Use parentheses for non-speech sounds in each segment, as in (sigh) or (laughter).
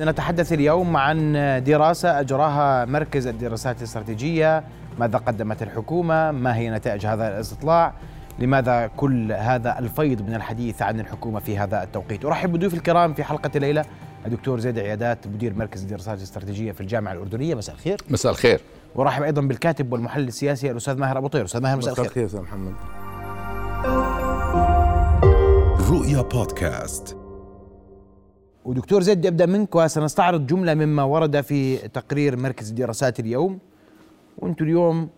نتحدث اليوم عن دراسة أجراها مركز الدراسات الاستراتيجية. ماذا قدمت الحكومة؟ ما هي نتائج هذا الاستطلاع؟ لماذا كل هذا الفيض من الحديث عن الحكومة في هذا التوقيت؟ أرحب بضيوف الكرام في حلقة الليلة الدكتور زيد عيادات مدير مركز الدراسات الاستراتيجية في الجامعة الأردنية. مساء الخير. مساء الخير. ورحب أيضا بالكاتب والمحلل السياسي الأستاذ ماهر أبو طير. أستاذ ماهر مساء الخير. مساء الخير أستاذ محمد. رؤيا بودكاست. ودكتور زيد ابدا منك وسنستعرض جملة مما ورد في تقرير مركز الدراسات اليوم وأنتم اليوم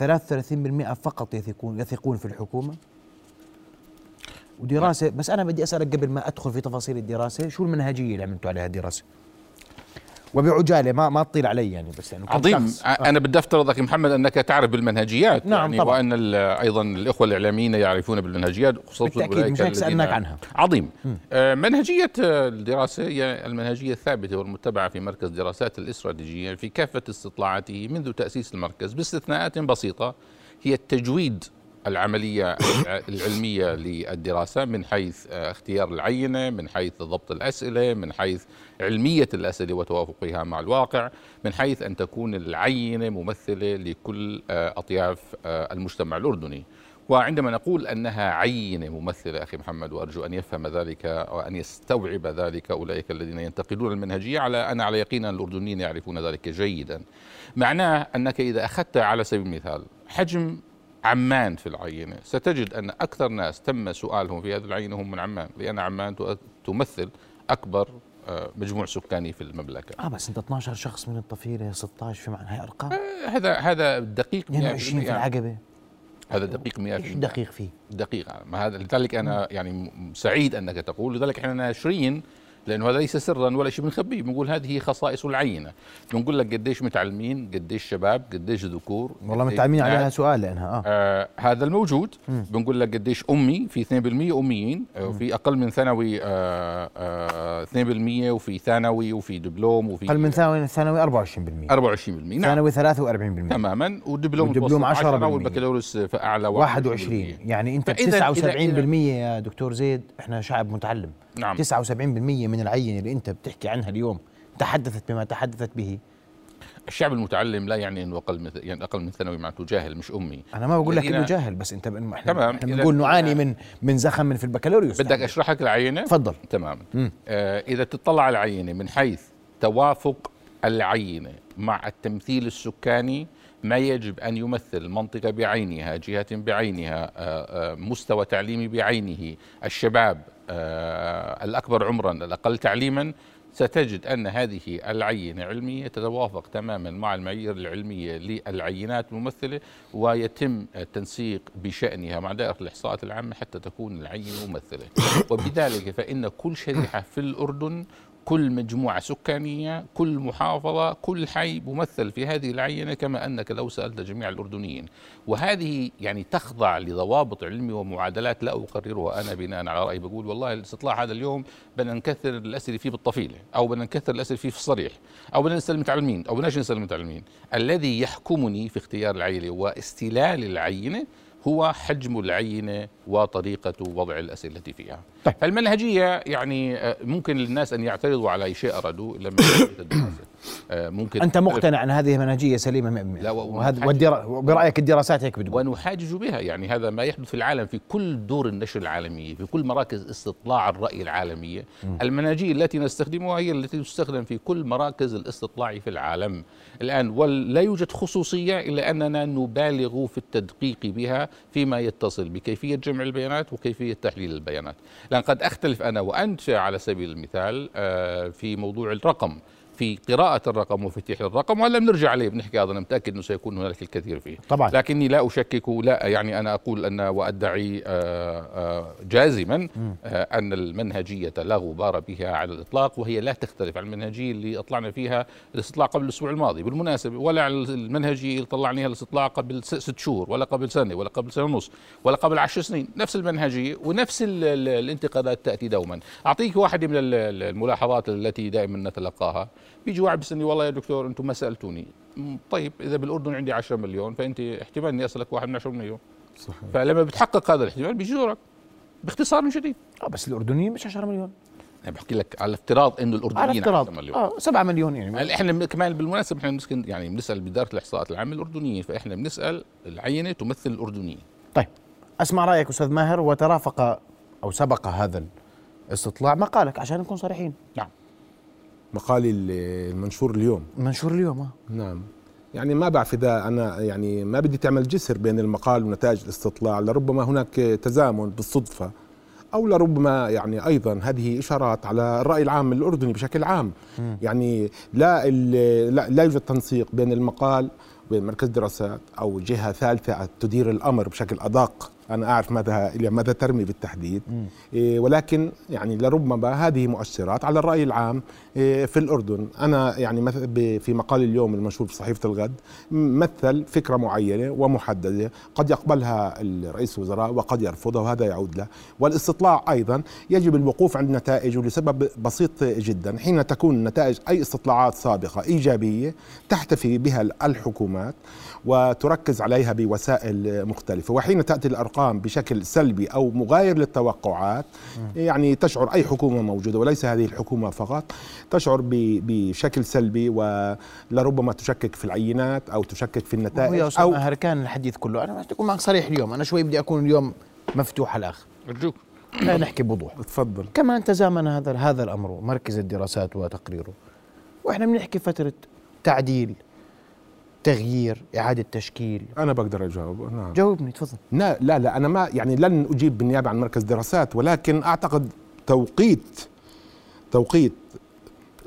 33% فقط يثقون يثقون في الحكومة ودراسه بس أنا بدي أسألك قبل ما أدخل في تفاصيل الدراسة شو المنهجية اللي عملتوا عليها الدراسة؟ وبعجالة ما ما تطيل علي يعني بس يعني عظيم شخص. آه. أنا بدي أفترض أخي محمد أنك تعرف بالمنهجيات نعم، يعني طبعاً. وأن أيضا الإخوة الإعلاميين يعرفون بالمنهجيات خصوصا بالتأكيد، أولئك مش هيك سألناك عنها. عظيم آه منهجية الدراسة هي المنهجية الثابتة والمتبعة في مركز الدراسات الاستراتيجية في كافة استطلاعاته منذ تأسيس المركز باستثناءات بسيطة هي التجويد العملية العلمية للدراسة من حيث آه، اختيار العينة من حيث ضبط الأسئلة من حيث علمية الأسئلة وتوافقها مع الواقع من حيث أن تكون العينة ممثلة لكل آه، أطياف آه، المجتمع الأردني. وعندما نقول أنها عينة ممثلة أخي محمد وأرجو أن يفهم ذلك وأن يستوعب ذلك أولئك الذين ينتقدون المنهجية على أنا على يقين أن الأردنيين يعرفون ذلك جيدا. معناه أنك إذا أخذت على سبيل المثال حجم عمان في العينة ستجد أن أكثر ناس تم سؤالهم في هذه العينة هم من عمان لأن عمان تمثل أكبر آه، مجموع سكاني في المملكة. آه بس أنت 12 شخص من الطفيلة 16 في معنى هي أرقام؟ هذا هذا دقيق 22 في 100% العقبة. هذا دقيق 100% إيش دقيق فيه؟ دقيق. ما هذا لذلك أنا يعني سعيد أنك تقول لذلك إحنا ناشرين لأنه هذا ليس سرا ولا شيء بنخبيه بنقول هذه هي خصائص العينة. بنقول لك قديش متعلمين قديش شباب قديش ذكور والله متعلمين عليها. سؤال لأنها آه. آه هذا الموجود بنقول لك قديش أمي في 2% أميين آه وفي أقل من ثانوي آه آه 2% وفي ثانوي وفي دبلوم وفي أقل من ثانوي ثانوي 24% 24% نعم. ثانوي 43% تماما. والدبلوم متوسط 10% والبكالوريوس في أعلى 21 يعني أنت فإذا- 79% إذا- يا دكتور زيد إحنا شعب متعلم. نعم. 79% من العينه اللي انت بتحكي عنها اليوم تحدثت بما تحدثت به. الشعب المتعلم لا يعني انه أقل من يعني أقل من ثانوي معناته جاهل مش أمي. أنا ما بقول لك إنه جاهل بس أنت إحنا تمام. إحنا بنقول نعاني إذا- من من زخم من في البكالوريوس. بدك اشرح لك العينة؟ تفضل. تماما مم. آه إذا تطلع على العينة من حيث توافق العينة مع التمثيل السكاني ما يجب أن يمثل منطقة بعينها جهة بعينها آه آه مستوى تعليمي بعينه. الشباب آه الأكبر عمرا الأقل تعليما ستجد أن هذه العينة علمية تتوافق تماما مع المعايير العلمية للعينات الممثلة ويتم التنسيق بشأنها مع دائرة الإحصاءات العامة حتى تكون العينة ممثلة. وبذلك فإن كل شريحة في الأردن كل مجموعة سكانية كل محافظة كل حي ممثل في هذه العينة كما أنك لو سألت جميع الأردنيين. وهذه يعني تخضع لضوابط علمية ومعادلات لا أقررها أنا بناء على رأيي. بقول والله الاستطلاع هذا اليوم بدنا نكثر الأسئلة فيه بالطفيلة أو بدنا نكثر الأسئلة فيه في الصريح أو بدنا نسأل المتعلمين أو بدناش نسأل المتعلمين. الذي يحكمني في اختيار العينة واستلال العينة هو حجم العينة وطريقة وضع الأسئلة فيها. طيب. فالمنهجية يعني آه، ممكن للناس أن يعترضوا على شيء أرادوا (coughs) لما آه، ممكن أنت مقتنع أن هذه منهجية سليمة 100% لا، وهذا والدرا- وبرايك الدراسات هيك بتقول؟ ونحاجج بها يعني هذا ما يحدث في العالم في كل دور النشر العالمية في كل مراكز استطلاع الرأي العالمية. المناهجية التي نستخدمها هي التي تستخدم في كل مراكز الاستطلاع في العالم. الآن ولا يوجد خصوصية إلا أننا نبالغ في التدقيق بها فيما يتصل بكيفية جمع البيانات وكيفية تحليل البيانات. لأن قد أختلف أنا وأنت على سبيل المثال آه، في موضوع الرقم. في قراءة الرقم وفتح الرقم وهلا بنرجع عليه بنحكي هذا أنا متأكد أنه سيكون هناك الكثير فيه. طبعا. لكني لا أشكك لا يعني أنا أقول أن وأدعي آه، آه، جازما آه، أن المنهجية لا غبار بها على الإطلاق وهي لا تختلف عن المنهجية اللي أطلعنا فيها الاستطلاع قبل الأسبوع الماضي. بالمناسبة ولا عن المنهجية اللي طلعنا عليها الاستطلاع قبل ست شهور ولا قبل سنة ولا قبل سنة ونص ولا قبل عشر سنين نفس المنهجية ونفس ال- ال- الانتقادات تأتي دوما. أعطيك واحدة من ال- ال- الملاحظات التي دائما نتلقاها. بيجي واحد بيسألني والله يا دكتور أنتم ما سألتوني. طيب إذا بالأردن عندي 10 مليون فأنت احتمال إني أسألك واحد من 10 مليون. صحيح. فلما بتحقق هذا الاحتمال بيجي دورك باختصار شديد. آه بس الأردنيين مش 10 مليون. أنا بحكي لك على افتراض إنه الأردنيين على افتراض. 10 مليون. آه 7 مليون يعني. هلا إحنا كمان بالمناسبة إحنا بنسكن يعني بنسأل بإدارة الإحصاءات العامة الاردنيين فإحنا بنسأل العينة تمثل الأردنيين. طيب أسمع رأيك أستاذ ماهر وترافق أو سبق هذا الاستطلاع مقالك عشان نكون صريحين. نعم. مقالي ال- المنشور اليوم. منشور اليوم آه. نعم. يعني ما بعرف إذا أنا يعني ما بدي تعمل جسر بين المقال ونتائج الاستطلاع لربما هناك تزامن بالصدفة أو لربما يعني أيضا هذه إشارات على الرأي العام الأردني بشكل عام. يعني لا لا, لا يوجد تنسيق بين المقال وبين مركز دراسات أو جهة ثالثة تدير الأمر بشكل أدق. أنا أعرف ماذا إلى ماذا ترمي بالتحديد. إيه ولكن يعني لربما هذه مؤشرات على الرأي العام إيه في الأردن. أنا يعني في مقال اليوم المنشور في صحيفة الغد مثل فكرة معينة ومحددة قد يقبلها الرئيس الوزراء وقد يرفضها وهذا يعود له. والاستطلاع أيضا يجب الوقوف عند نتائجه لسبب بسيط جدا. حين تكون نتائج أي استطلاعات سابقة إيجابية تحتفي بها الحكومات وتركز عليها بوسائل مختلفة. وحين تأتي الأرقام بشكل سلبي أو مغاير للتوقعات يعني تشعر أي حكومة موجودة وليس هذه الحكومة فقط تشعر ب- بشكل سلبي ولربما تشكك في العينات أو تشكك في النتائج أستاذ أو ماهر كان الحديث كله. أنا بدي اكون معك صريح اليوم. أنا شوي بدي أكون اليوم مفتوح الأخ. أرجوك. لا نحكي بوضوح. تفضل. كمان تزامن هذا هذا الأمر مركز الدراسات وتقريره. وإحنا بنحكي فترة تعديل. تغيير إعادة تشكيل. أنا بقدر أجاوب. نعم. جاوبني تفضل. لا لا لا أنا ما يعني لن أجيب بالنيابة عن مركز دراسات ولكن أعتقد توقيت توقيت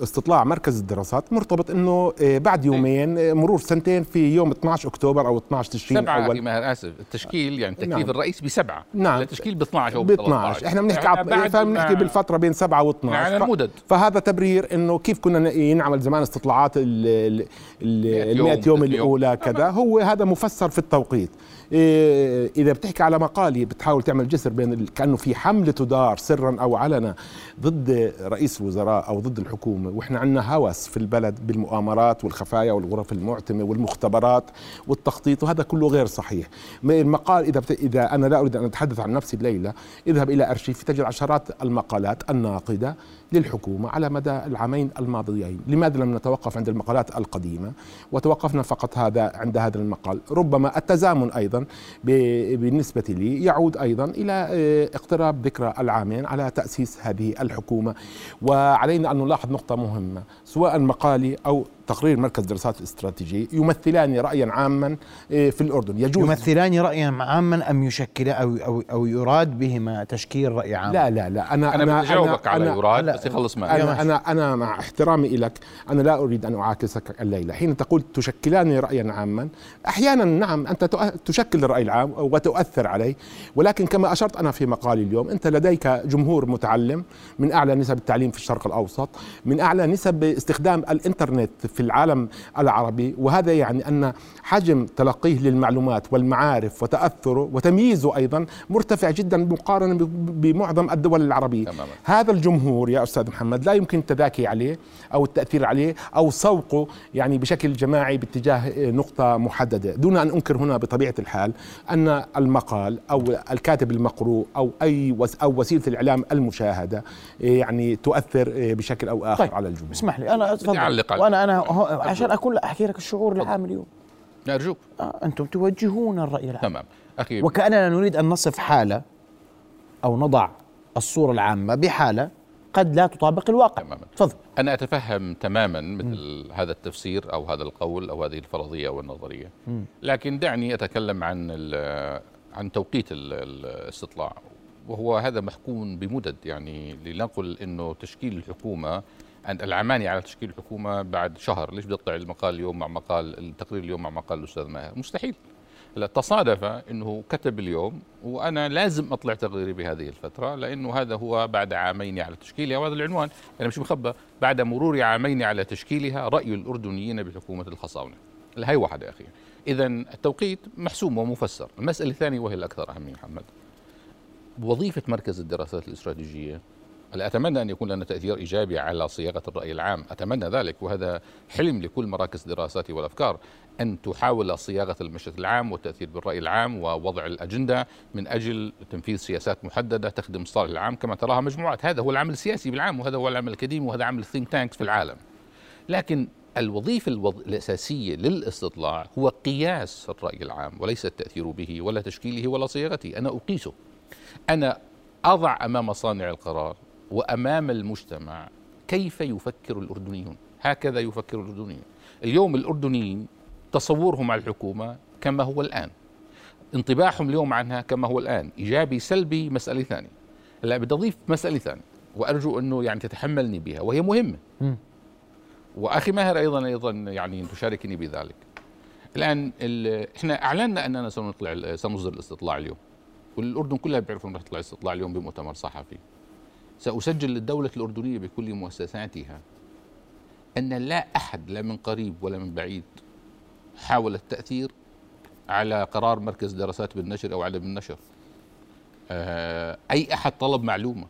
استطلاع مركز الدراسات مرتبط إنه آه، بعد يومين آه، مرور سنتين في يوم 12 أكتوبر أو 12 تشرين سبعة في ماهر أسف التشكيل يعني تكليف نعم. الرئيس بسبعة نعم. التشكيل ب 12 أو ب 12 إحنا بنحكي. بعد فبنحكي بالفترة بين 7 و 12 على ف- المدد. فهذا تبرير إنه كيف كنا ينعمل زمان استطلاعات ال ال- ال- يوم، 100 يوم يوم. الأولى كذا هو هذا مفسر في التوقيت إيه، إذا بتحكي على مقالي بتحاول تعمل جسر بين كأنه في حملة تدار سرا أو علنا ضد رئيس الوزراء أو ضد الحكومة. وإحنا عندنا هوس في البلد بالمؤامرات والخفايا والغرف المعتمة والمختبرات والتخطيط وهذا كله غير صحيح. المقال إذا بت... إذا أنا لا أريد أن أتحدث عن نفسي الليلة اذهب إلى أرشيف تجد عشرات المقالات الناقدة للحكومة على مدى العامين الماضيين. لماذا لم نتوقف عند المقالات القديمة؟ وتوقفنا فقط هذا عند هذا المقال. ربما التزامن أيضا ب- بالنسبة لي يعود أيضا إلى آه، اقتراب ذكرى العامين على تأسيس هذه الحكومة. وعلينا أن نلاحظ نقطة مهمة سواء مقالي أو تقرير مركز دراسات الاستراتيجيه يمثلان رايا عاما آه، في الأردن. يجوز يمثلان رايا عاما أم يشكل أو أو أو يراد بهما تشكيل رأي عام؟ لا لا لا. أنا أنا بدي أجاوبك على أنا- يراد لا. بس يخلص معي. أنا أنا أنا مع احترامي لك. أنا لا أريد أن أعاكسك الليلة. حين تقول تشكلان رايا عاما أحيانا نعم أنت تؤ- تشكل الرأي العام وتؤثر عليه. ولكن كما أشرت أنا في مقالي اليوم أنت لديك جمهور متعلم من أعلى نسب التعليم في الشرق الأوسط من أعلى نسب استخدام الإنترنت في العالم العربي وهذا يعني أن حجم تلقيه للمعلومات والمعارف وتأثره وتمييزه أيضا مرتفع جدا مقارنه ب- بمعظم الدول العربية تماما. هذا الجمهور يا أستاذ محمد لا يمكن التذاكي عليه أو التأثير عليه أو سوقه يعني بشكل جماعي باتجاه نقطة محددة دون أن أنكر هنا بطبيعة الحال أن المقال أو الكاتب المقروء أو أي وس أو وسيلة الإعلام المشاهدة يعني تؤثر بشكل أو آخر طيب. على الجمهور اسمح لي أعلق على- وأنا أنا هو- عشان أكون أحكي لك الشعور العام اليوم. أرجوك. آه أنتم توجهون الرأي العام. تمام. أخي. وكأننا نريد أن نصف حالة أو نضع الصورة العامة بحالة قد لا تطابق الواقع. تماما. تفضل. أنا أتفهم تماما مثل هذا التفسير أو هذا القول أو هذه الفرضية أو النظرية. لكن دعني أتكلم عن عن توقيت ال- الاستطلاع. وهو هذا محكوم بمدد. يعني لنقل أنه تشكيل الحكومة أن العماني على تشكيل الحكومة بعد شهر. ليش بدي أطلع المقال اليوم مع مقال التقرير اليوم مع مقال الأستاذ ماهر؟ مستحيل. هلا تصادف إنه كتب اليوم وأنا لازم أطلع تقريري بهذه الفترة لأنه هذا هو بعد عامين على تشكيلها وهذا العنوان. أنا مش مخبى بعد مرور عامين على تشكيلها رأي الأردنيين بحكومة الخصاونة. هي واحدة أخي. اذا التوقيت محسوم ومفسر. المسألة الثانية وهي الأكثر أهمية محمد. وظيفة مركز الدراسات الاستراتيجية أتمنى أن يكون لنا تأثير إيجابي على صياغة الرأي العام؟ أتمنى ذلك وهذا حلم لكل مراكز دراساتي والأفكار أن تحاول صياغة المشهد العام والتأثير بالرأي العام ووضع الأجندة من أجل تنفيذ سياسات محددة تخدم الصالح العام كما تراها مجموعات. هذا هو العمل السياسي بالعام وهذا هو العمل الأكاديمي وهذا عمل الثينك تانكس في العالم. لكن الوظيفة الوظ... الأساسية للاستطلاع هو قياس الرأي العام وليس التأثير به ولا تشكيله ولا صياغته. أنا أقيسه. أنا أضع أمام صانع القرار وأمام المجتمع كيف يفكر الأردنيون؟ هكذا يفكر الأردنيون. اليوم الأردنيين تصورهم على الحكومة كما هو الآن. انطباعهم اليوم عنها كما هو الآن. إيجابي سلبي مسألة ثانية. لا بدي أضيف مسألة ثانية وأرجو أنه يعني تتحملني بها وهي مهمة. وأخي ماهر أيضا أيضا يعني تشاركني بذلك. الآن إحنا اعلنا أننا سنطلع سنصدر الاستطلاع اليوم. والأردن كلها بيعرف إنه رح تطلع الاستطلاع اليوم بمؤتمر صحفي. سأسجل للدولة الأردنية بكل مؤسساتها أن لا أحد لا من قريب ولا من بعيد حاول التأثير على قرار مركز دراسات بالنشر أو عدم النشر. آه، أي أحد طلب معلومة.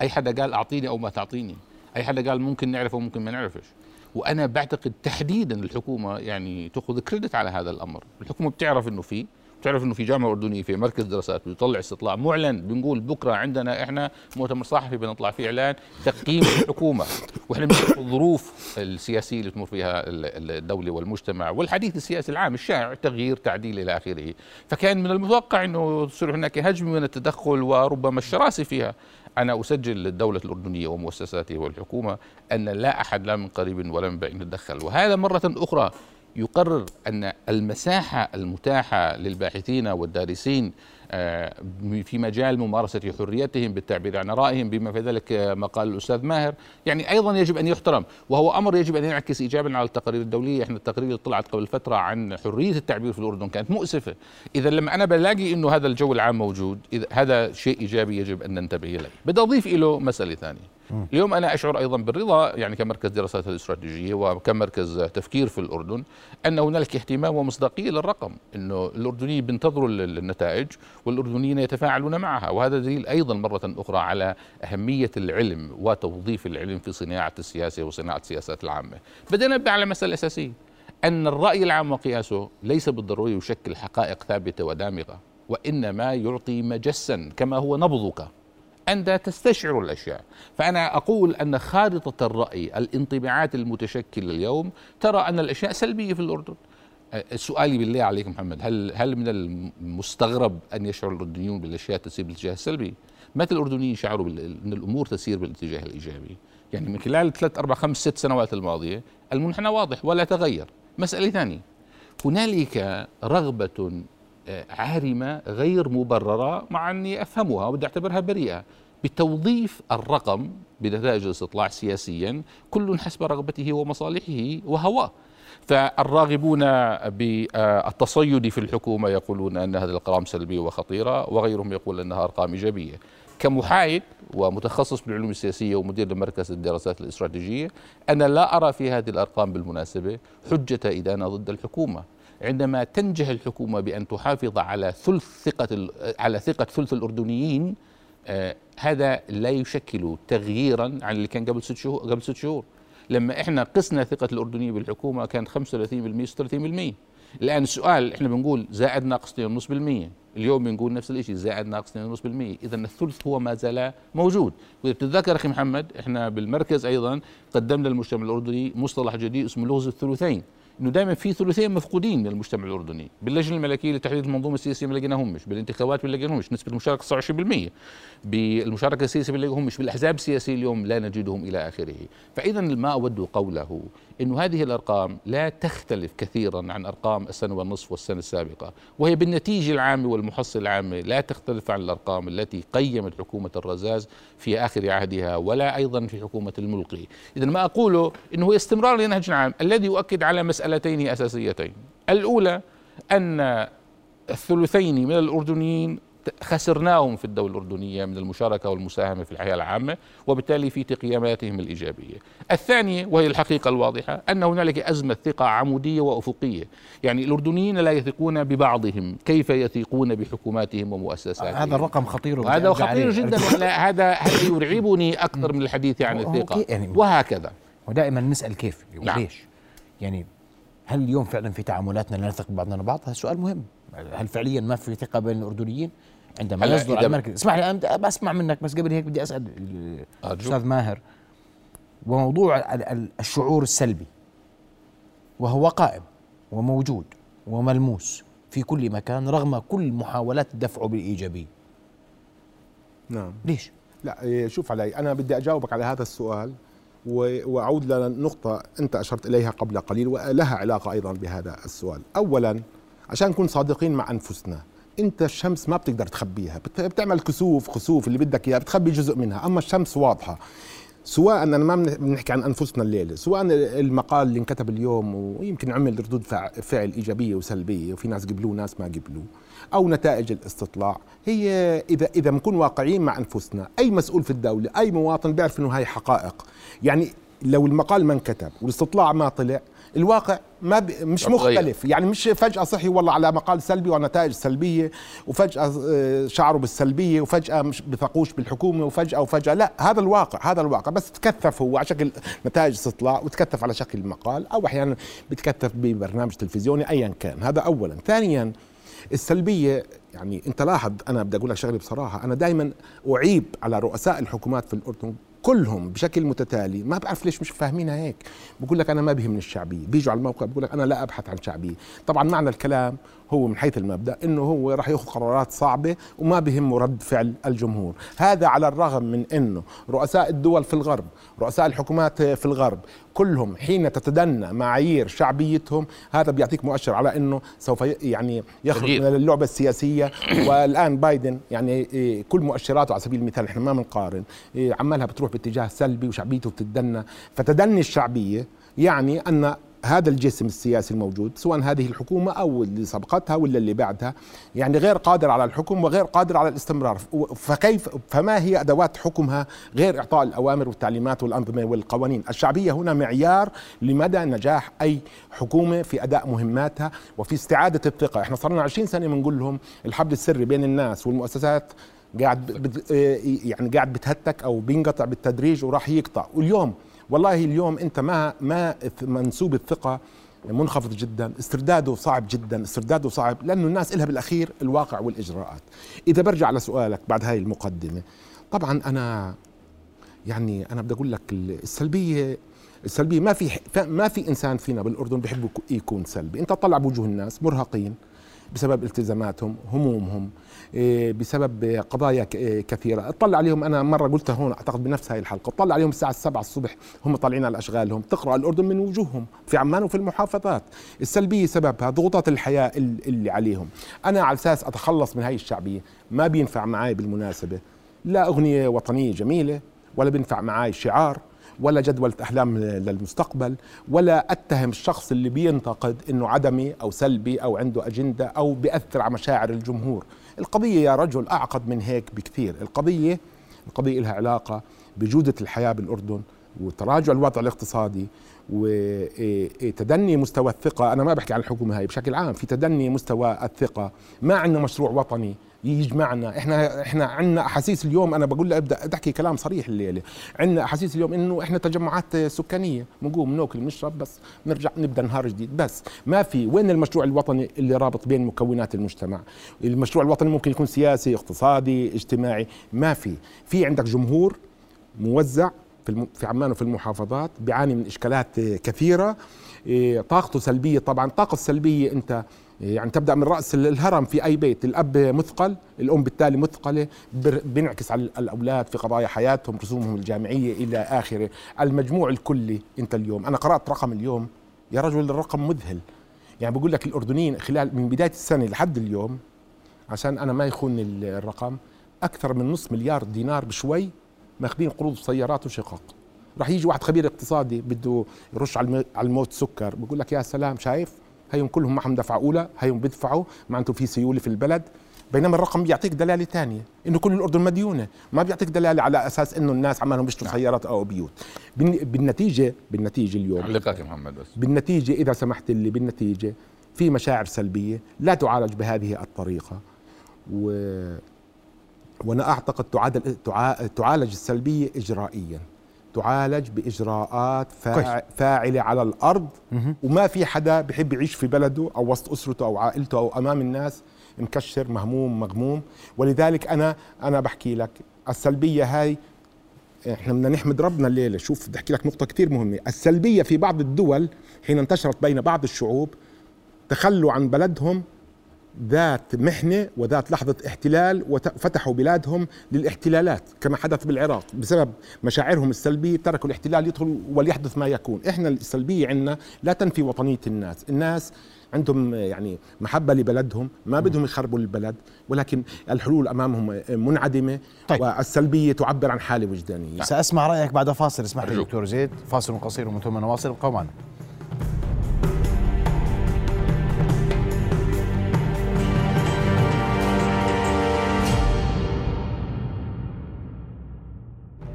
أي حدا قال أعطيني أو ما تعطيني. أي حدا قال ممكن نعرف أو ممكن ما نعرفش. وأنا بعتقد تحديدا الحكومة يعني تأخذ كريدت على هذا الأمر. الحكومة بتعرف إنه في بتعرف إنه في جامعة أردنية في مركز دراسات بيطلع استطلاع معلن بنقول بكرة عندنا إحنا مؤتمر صحفي بنطلع فيه إعلان تقييم الحكومة. وإحنا بنشوف الظروف السياسية اللي تمر فيها الدولة والمجتمع والحديث السياسي العام الشائع تغيير تعديل إلى آخره. فكان من المتوقع إنه تصير هناك هجم من التدخل وربما الشراسة فيها. أنا أسجل للدولة الأردنية ومؤسساتها والحكومة أن لا أحد لا من قريب ولا من بعيد يتدخل وهذا مرة أخرى يقرر أن المساحة المتاحة للباحثين والدارسين آه، في مجال ممارسة حريتهم بالتعبير عن رأيهم بما في ذلك ما قال الأستاذ ماهر. يعني أيضا يجب أن يحترم وهو أمر يجب أن ينعكس إيجابا على التقارير الدولية. إحنا التقارير اللي طلعت قبل فترة عن حرية التعبير في الأردن كانت مؤسفة. إذا لما أنا بلاقي أنه هذا الجو العام موجود إذا هذا شيء إيجابي يجب أن ننتبه إليه. بدي أضيف له مسألة ثانية. اليوم أنا أشعر أيضا بالرضا يعني كمركز دراسات الاستراتيجية وكمركز تفكير في الأردن أن هنالك اهتمام ومصداقية للرقم إنه الأردنيين بينتظروا النتائج والأردنيين يتفاعلون معها وهذا دليل أيضا مرة أخرى على أهمية العلم وتوظيف العلم في صناعة السياسة وصناعة السياسات العامة. بدنا نبدا على مسألة أساسية أن الرأي العام وقياسه ليس بالضرورة يشكل حقائق ثابتة ودامغة وإنما يعطي مجسا كما هو نبضك. أنت تستشعر الأشياء فأنا أقول أن خارطة الرأي الانطباعات المتشكلة اليوم ترى أن الأشياء سلبية في الأردن سؤالي بالله عليك محمد هل هل من المستغرب أن يشعر الأردنيون بالأشياء تسير بالاتجاه السلبي؟ متى الأردنيين شعروا أن الأمور تسير بالاتجاه الإيجابي؟ يعني من خلال ثلاث أربع خمس ست سنوات الماضية المنحنى واضح ولا تغير. مسألة ثانية هنالك رغبة عارمة غير مبررة مع أني أفهمها وبدي أعتبرها بريئة. بتوظيف الرقم بنتائج الاستطلاع سياسيا كل حسب رغبته ومصالحه وهواه. فالراغبون بالتصيد في الحكومة يقولون أن هذه الأرقام سلبية وخطيرة وغيرهم يقول أنها أرقام إيجابية. كمحايد ومتخصص بالعلوم السياسية ومدير لمركز الدراسات الاستراتيجية أنا لا أرى في هذه الأرقام بالمناسبة حجة ادانه ضد الحكومة. عندما تنجح الحكومة بأن تحافظ على ثلث ثقة على ثقة ثلث الأردنيين آه هذا لا يشكل تغييرا عن اللي كان قبل ست شهور قبل ست شهور. لما إحنا قسنا ثقة الأردنيين بالحكومة كانت 35% 36% الآن السؤال إحنا بنقول زائد ناقص 2.5% اليوم بنقول نفس الشيء زائد ناقص 2.5% اذا الثلث هو ما زال موجود. وإذا بتتذكر أخي محمد إحنا بالمركز أيضا قدمنا للمجتمع الأردني مصطلح جديد اسمه لغز الثلثين. إنه دائما في ثلثين مفقودين من المجتمع الأردني باللجنة الملكية لتحديد المنظومة السياسية ما لقيناهمش بالانتخابات ما لقيناهمش نسبة المشاركة 29% بالمشاركة السياسية ما لقيناهمش بالأحزاب السياسية اليوم لا نجدهم إلى آخره. فاذا ما أود قوله إنه هذه الأرقام لا تختلف كثيرا عن أرقام السنة والنصف والسنة السابقة. وهي بالنتيجة العامة والمحصله العامة لا تختلف عن الأرقام التي قيمت حكومة الرزاز في آخر عهدها ولا أيضا في حكومة الملقي. اذا ما أقوله إنه هو استمرار لنهج العام الذي يؤكد على مسألتين أساسيتين. الأولى أن الثلثين من الأردنيين خسرناهم في الدولة الأردنية من المشاركة والمساهمة في الحياة العامة وبالتالي في تقييماتهم الإيجابية. الثانية وهي الحقيقة الواضحة أن هنالك أزمة ثقة عمودية وأفقية. يعني الأردنيين لا يثقون ببعضهم كيف يثقون بحكوماتهم ومؤسساتهم؟ هذا الرقم خطير هذا خطير جدا هذا هذا يرعبني أكثر من الحديث عن الثقة. يعني وهكذا. ودائما نسأل كيف نعم. وليش؟ يعني هل اليوم فعلا في تعاملاتنا لا نثق ببعضنا البعض هذا سؤال مهم. هل فعليا ما في ثقة بين الأردنيين؟ عندما يصدر المركز. اسمح لي أنا بسمع منك بس قبل هيك بدي أسأل الأستاذ ماهر. وموضوع الشعور السلبي. وهو قائم وموجود وملموس في كل مكان رغم كل محاولات دفعه بالإيجابية. نعم. ليش؟ لا إيه، شوف علي أنا بدي أجاوبك على هذا السؤال وأعود لنقطة أنت أشرت إليها قبل قليل ولها علاقة أيضا بهذا السؤال. اولا عشان نكون صادقين مع أنفسنا انت الشمس ما بتقدر تخبيها. بتعمل كسوف خسوف اللي بدك إياه بتخبي جزء منها. أما الشمس واضحة. سواء أنا ما بنحكي عن أنفسنا الليلة. سواء المقال اللي انكتب اليوم ويمكن عمل ردود فعل إيجابية وسلبية وفي ناس قبلوه وناس ما قبلوه أو نتائج الاستطلاع هي إذا إذا بنكون واقعيين مع أنفسنا أي مسؤول في الدولة أي مواطن بيعرف إنه هاي حقائق. يعني لو المقال ما انكتب والاستطلاع ما طلع الواقع ما ب... مش مختلف. يعني مش فجأة صحي والله على مقال سلبي ونتائج سلبية وفجأة آه، شعروا بالسلبية وفجأة مش بثقوش بالحكومة وفجأة وفجأة. لا هذا الواقع هذا الواقع. بس تكثف هو على شكل نتائج استطلاع وتكثف على شكل مقال أو أحيانا بتكثف ببرنامج تلفزيوني أيا كان. هذا أولا. ثانيا السلبية يعني أنت لاحظ أنا بدي أقول لك شغلة بصراحة أنا دائما أعيب على رؤساء الحكومات في الأردن كلهم بشكل متتالي. ما بعرف ليش مش فاهمينها هيك. بقول لك أنا ما بهمني الشعبية. بيجوا على الموقع بقول لك أنا لا أبحث عن شعبية. طبعا معنى الكلام هو من حيث المبدأ إنه هو راح ياخذ قرارات صعبة وما بهمه رد فعل الجمهور. هذا على الرغم من إنه رؤساء الدول في الغرب رؤساء الحكومات في الغرب كلهم حين تتدنى معايير شعبيتهم هذا بيعطيك مؤشر على إنه سوف يعني يخرج من اللعبة السياسية. (clears throat) والآن بايدن يعني إيه، كل مؤشراته على سبيل المثال إحنا ما بنقارن إيه، عمالها بتروح باتجاه سلبي وشعبيته بتتدنى. فتدني الشعبية يعني أن هذا الجسم السياسي الموجود سواء هذه الحكومة أو اللي سبقتها ولا اللي بعدها يعني غير قادر على الحكم وغير قادر على الاستمرار. فكيف فما هي أدوات حكمها غير إعطاء الأوامر والتعليمات والأنظمة والقوانين؟ الشعبية هنا معيار لمدى نجاح أي حكومة في أداء مهماتها وفي استعادة الثقة. إحنا صرنا 20 سنة بنقول لهم الحبل السري بين الناس والمؤسسات قاعد يعني قاعد بتهتك أو بينقطع بالتدريج وراح يقطع. واليوم والله اليوم انت ما ما منسوب الثقة منخفض جدا استرداده صعب جدا استرداده صعب لأنه الناس إلها بالأخير الواقع والإجراءات. إذا برجع لسؤالك بعد هاي المقدمة طبعا أنا يعني أنا بدي أقول لك السلبية السلبية ما في ما في إنسان فينا بالأردن بيحب يكون سلبي. أنت طلع بوجوه الناس مرهقين. بسبب التزاماتهم همومهم إيه، بسبب قضايا إيه، كثيرة. اطلع عليهم. أنا مرة قلتها هون أعتقد بنفس هاي الحلقة. اطلع عليهم الساعة السبعة الصبح. هم طالعين على أشغالهم. تقرأ الأردن من وجوههم في عمان وفي المحافظات. السلبية سببها ضغوطات الحياة اللي عليهم. أنا على أساس أتخلص من هاي الشعبية ما بينفع معي بالمناسبة. لا أغنية وطنية جميلة ولا بينفع معي شعار. ولا جدولة أحلام للمستقبل ولا أتهم الشخص اللي بينتقد أنه عدمي أو سلبي أو عنده أجندة أو بيأثر على مشاعر الجمهور. القضية يا رجل أعقد من هيك بكثير. القضية القضية لها علاقة بجودة الحياة بالأردن وتراجع الوضع الاقتصادي وتدني مستوى الثقة. أنا ما بحكي عن الحكومة هاي بشكل عام في تدني مستوى الثقة ما عندنا مشروع وطني. يجمعنا. إحنا إحنا عندنا أحاسيس اليوم. أنا بقول ابدأ تحكي كلام صريح الليلة. عندنا أحاسيس اليوم إنه إحنا تجمعات سكانية. بنقوم نأكل نشرب بس نرجع نبدأ نهار جديد. بس ما في وين المشروع الوطني اللي رابط بين مكونات المجتمع؟ المشروع الوطني ممكن يكون سياسي اقتصادي اجتماعي. ما في. في عندك جمهور موزع في في عمان وفي المحافظات بيعاني من إشكالات كثيرة. إيه، طاقته سلبية. طبعا الطاقه السلبية أنت يعني تبدأ من رأس الهرم في أي بيت. الأب مثقل الأم بالتالي مثقلة بينعكس على الأولاد في قضايا حياتهم رسومهم الجامعية إلى آخره. المجموع الكلي أنت اليوم. أنا قرأت رقم اليوم. يا رجل الرقم مذهل. يعني بقول لك الأردنيين خلال من بداية السنة لحد اليوم عشان أنا ما يخون الرقم أكثر من نص مليار دينار بشوي ماخذين قروض سيارات وشقق. راح يجي واحد خبير اقتصادي بده يرش على الموت سكر. بقول لك يا سلام شايف؟ هيهم كلهم معهم دفعة أولى هيهم بيدفعوا معناته في سيولة في البلد. بينما الرقم بيعطيك دلالة ثانية إنه كل الأردن مديونة. ما بيعطيك دلالة على أساس إنه الناس عمالهم بيشتروا سيارات أو بيوت. بالن- بالنتيجة بالنتيجة اليوم تعليقك يا محمد بس. بالنتيجة إذا سمحت لي بالنتيجة في مشاعر سلبية لا تعالج بهذه الطريقة. و وأنا أعتقد تعالج السلبية اجرائيا. تعالج بإجراءات فاع فاعلة على الأرض. وما في حدا بحب يعيش في بلده أو وسط أسرته أو عائلته أو أمام الناس مكشر مهموم مغموم. ولذلك أنا أنا بحكي لك السلبية هاي إحنا بدنا نحمد ربنا الليلة. شوف بدي أحكي لك نقطة كثير مهمة. السلبية في بعض الدول حين انتشرت بين بعض الشعوب تخلوا عن بلدهم ذات محنة وذات لحظة احتلال وفتحوا بلادهم للاحتلالات كما حدث بالعراق. بسبب مشاعرهم السلبية تركوا الاحتلال يدخل وليحدث ما يكون. إحنا السلبية عندنا لا تنفي وطنية الناس. الناس عندهم يعني محبة لبلدهم ما بدهم يخربوا البلد ولكن الحلول أمامهم منعدمة طيب. والسلبية تعبر عن حالة وجدانية. سأسمع رأيك بعد فاصل. اسمح لي. دكتور زيد. فاصل قصير ومن ثم نواصل ابقوا معنا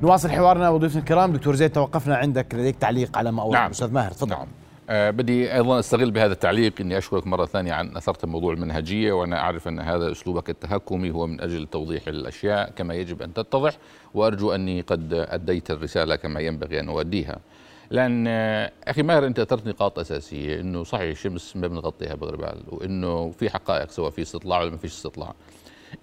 نواصل حوارنا وضيوفنا الكرام دكتور زيد توقفنا عندك لديك تعليق على ما اورد نعم. الأستاذ ماهر تفضل نعم آه بدي أيضا أستغل بهذا التعليق إني أشكرك مرة ثانية عن أثرت موضوع المنهجية وأنا أعرف أن هذا أسلوبك التهكمي هو من أجل توضيح الأشياء كما يجب أن تتضح وأرجو أني قد أديت الرسالة كما ينبغي أن اؤديها. لأن آه، أخي ماهر أنت أثرت نقاط أساسية إنه صحيح الشمس ما بنغطيها بغربال وإنه في حقائق سواء في استطلاع ولا ما فيش استطلاع.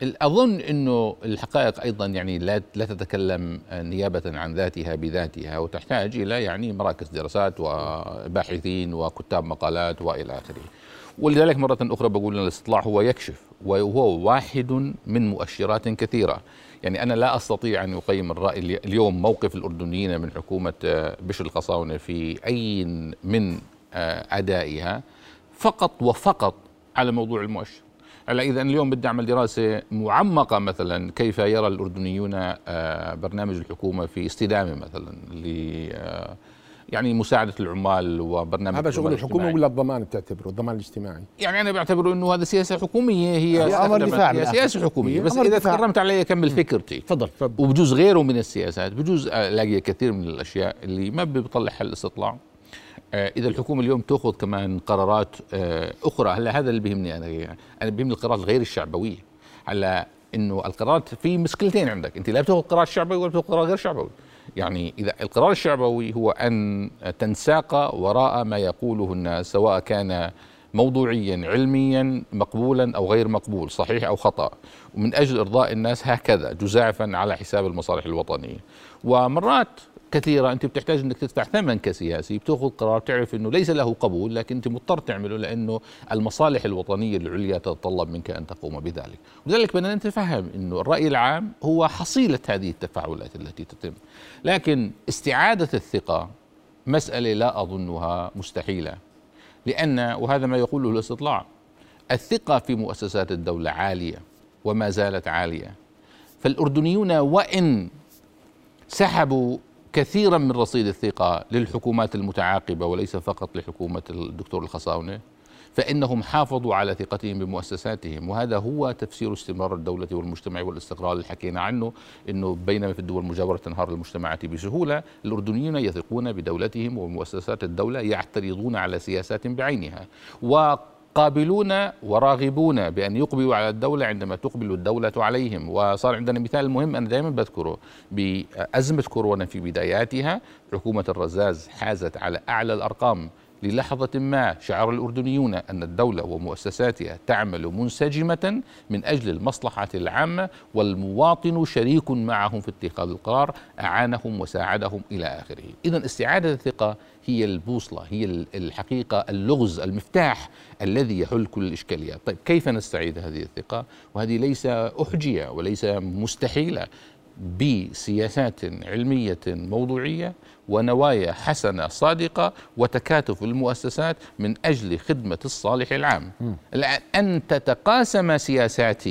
أظن إنه الحقائق أيضا يعني لا لا تتكلم نيابه عن ذاتها بذاتها وتحتاج إلى يعني مراكز دراسات وباحثين وكتاب مقالات وإلى آخره. ولذلك مرة أخرى بقول إن الاستطلاع هو يكشف وهو واحد من مؤشرات كثيرة. يعني أنا لا أستطيع أن أقيم الرأي الي- اليوم موقف الأردنيين من حكومة آه، بشر القصاونه في اي من آه، أدائها فقط وفقط على موضوع المؤشر. هلا إذا اليوم بدي أعمل دراسة معمقة مثلا كيف يرى الأردنيون آه، برنامج الحكومة في استدامة مثلا ل آه، يعني مساعدة العمال وبرنامج هذا شغل الاجتماعي. ولا الضمان بتعتبره الضمان الاجتماعي؟ يعني أنا بعتبر إنه هذا سياسة حكومية هي أمر دفاع هي حكومية. هي بس دفاع. تكرمت علي أكمل فكرتي. تفضل وبجوز غيره من السياسات بجوز الاقي كثير من الأشياء اللي ما بيطلعها الاستطلاع آه، إذا الحكومة اليوم تأخذ كمان قرارات آه، أخرى. هلا هذا اللي بيهمني أنا يعني أنا بيهمني القرارات غير الشعبوية. هلا إنه القرارات في مشكلتين عندك. أنت لا بتأخذ قرار شعبوي ولا بتأخذ قرار غير شعبوي. يعني إذا القرار الشعبوي هو أن تنساق وراء ما يقوله الناس سواء كان موضوعيا علميا مقبولا أو غير مقبول صحيح أو خطأ. ومن أجل إرضاء الناس هكذا جزافا على حساب المصالح الوطنية. ومرات كثيرة. أنت بتحتاج أنك تدفع ثمن كسياسي بتأخذ قرار تعرف أنه ليس له قبول لكن أنت مضطر تعمله لأنه المصالح الوطنية العليا تتطلب منك أن تقوم بذلك. ولذلك بدنا نتفهم أنه الرأي العام هو حصيلة هذه التفاعلات التي تتم. لكن استعادة الثقة مسألة لا أظنها مستحيلة. لأن وهذا ما يقوله الاستطلاع الثقة في مؤسسات الدولة عالية وما زالت عالية. فالأردنيون وإن سحبوا كثيرا من رصيد الثقة للحكومات المتعاقبة وليس فقط لحكومة الدكتور الخصاونة فإنهم حافظوا على ثقتهم بمؤسساتهم وهذا هو تفسير استمرار الدولة والمجتمع والاستقرار اللي حكينا عنه أنه بينما في الدول المجاورة تنهار المجتمعات بسهولة الأردنيون يثقون بدولتهم ومؤسسات الدولة يعترضون على سياسات بعينها. وقابلون وراغبون بأن يقبلوا على الدولة عندما تقبل الدولة عليهم. وصار عندنا مثال مهم أنا دائما بذكره بأزمة كورونا في بداياتها. حكومة الرزاز حازت على أعلى الأرقام للحظة ما. شعر الأردنيون أن الدولة ومؤسساتها تعمل منسجمة من أجل المصلحة العامة والمواطن شريك معهم في اتخاذ القرار أعانهم وساعدهم إلى آخره. إذا استعادة الثقة هي البوصلة هي الحقيقة اللغز المفتاح الذي يحل كل الإشكاليات طيب كيف نستعيد هذه الثقة؟ وهذه ليس أحجية وليس مستحيلة. بسياسات علمية موضوعية ونوايا حسنة صادقة وتكاتف المؤسسات من أجل خدمة الصالح العام. الآن أن تتقاسم سياسات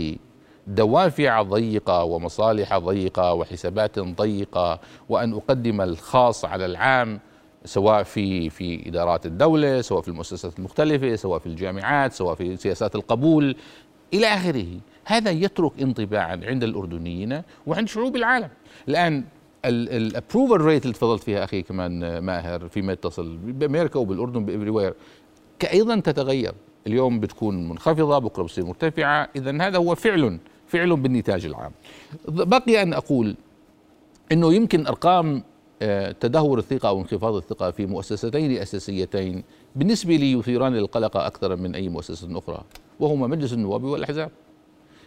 دوافع ضيقة ومصالح ضيقة وحسابات ضيقة وأن أقدم الخاص على العام سواء في في إدارات الدولة، سواء في المؤسسات المختلفة، سواء في الجامعات، سواء في سياسات القبول إلى آخره. هذا يترك انطباعا عند الأردنيين وعند شعوب العالم. الآن ال approval rate اللي تفضلت فيها أخي كمان ماهر فيما يتصل بأمريكا وبالأردن ب everywhere أيضا تتغير. اليوم بتكون منخفضة بكرة بتصير مرتفعة. اذا هذا هو فعل فعل بالنتاج العام. بقي أن أقول إنه يمكن أرقام تدهور الثقة أو انخفاض الثقة في مؤسستين أساسيتين. بالنسبة لي يثيران القلق أكثر من أي مؤسسة أخرى وهما مجلس النواب والأحزاب.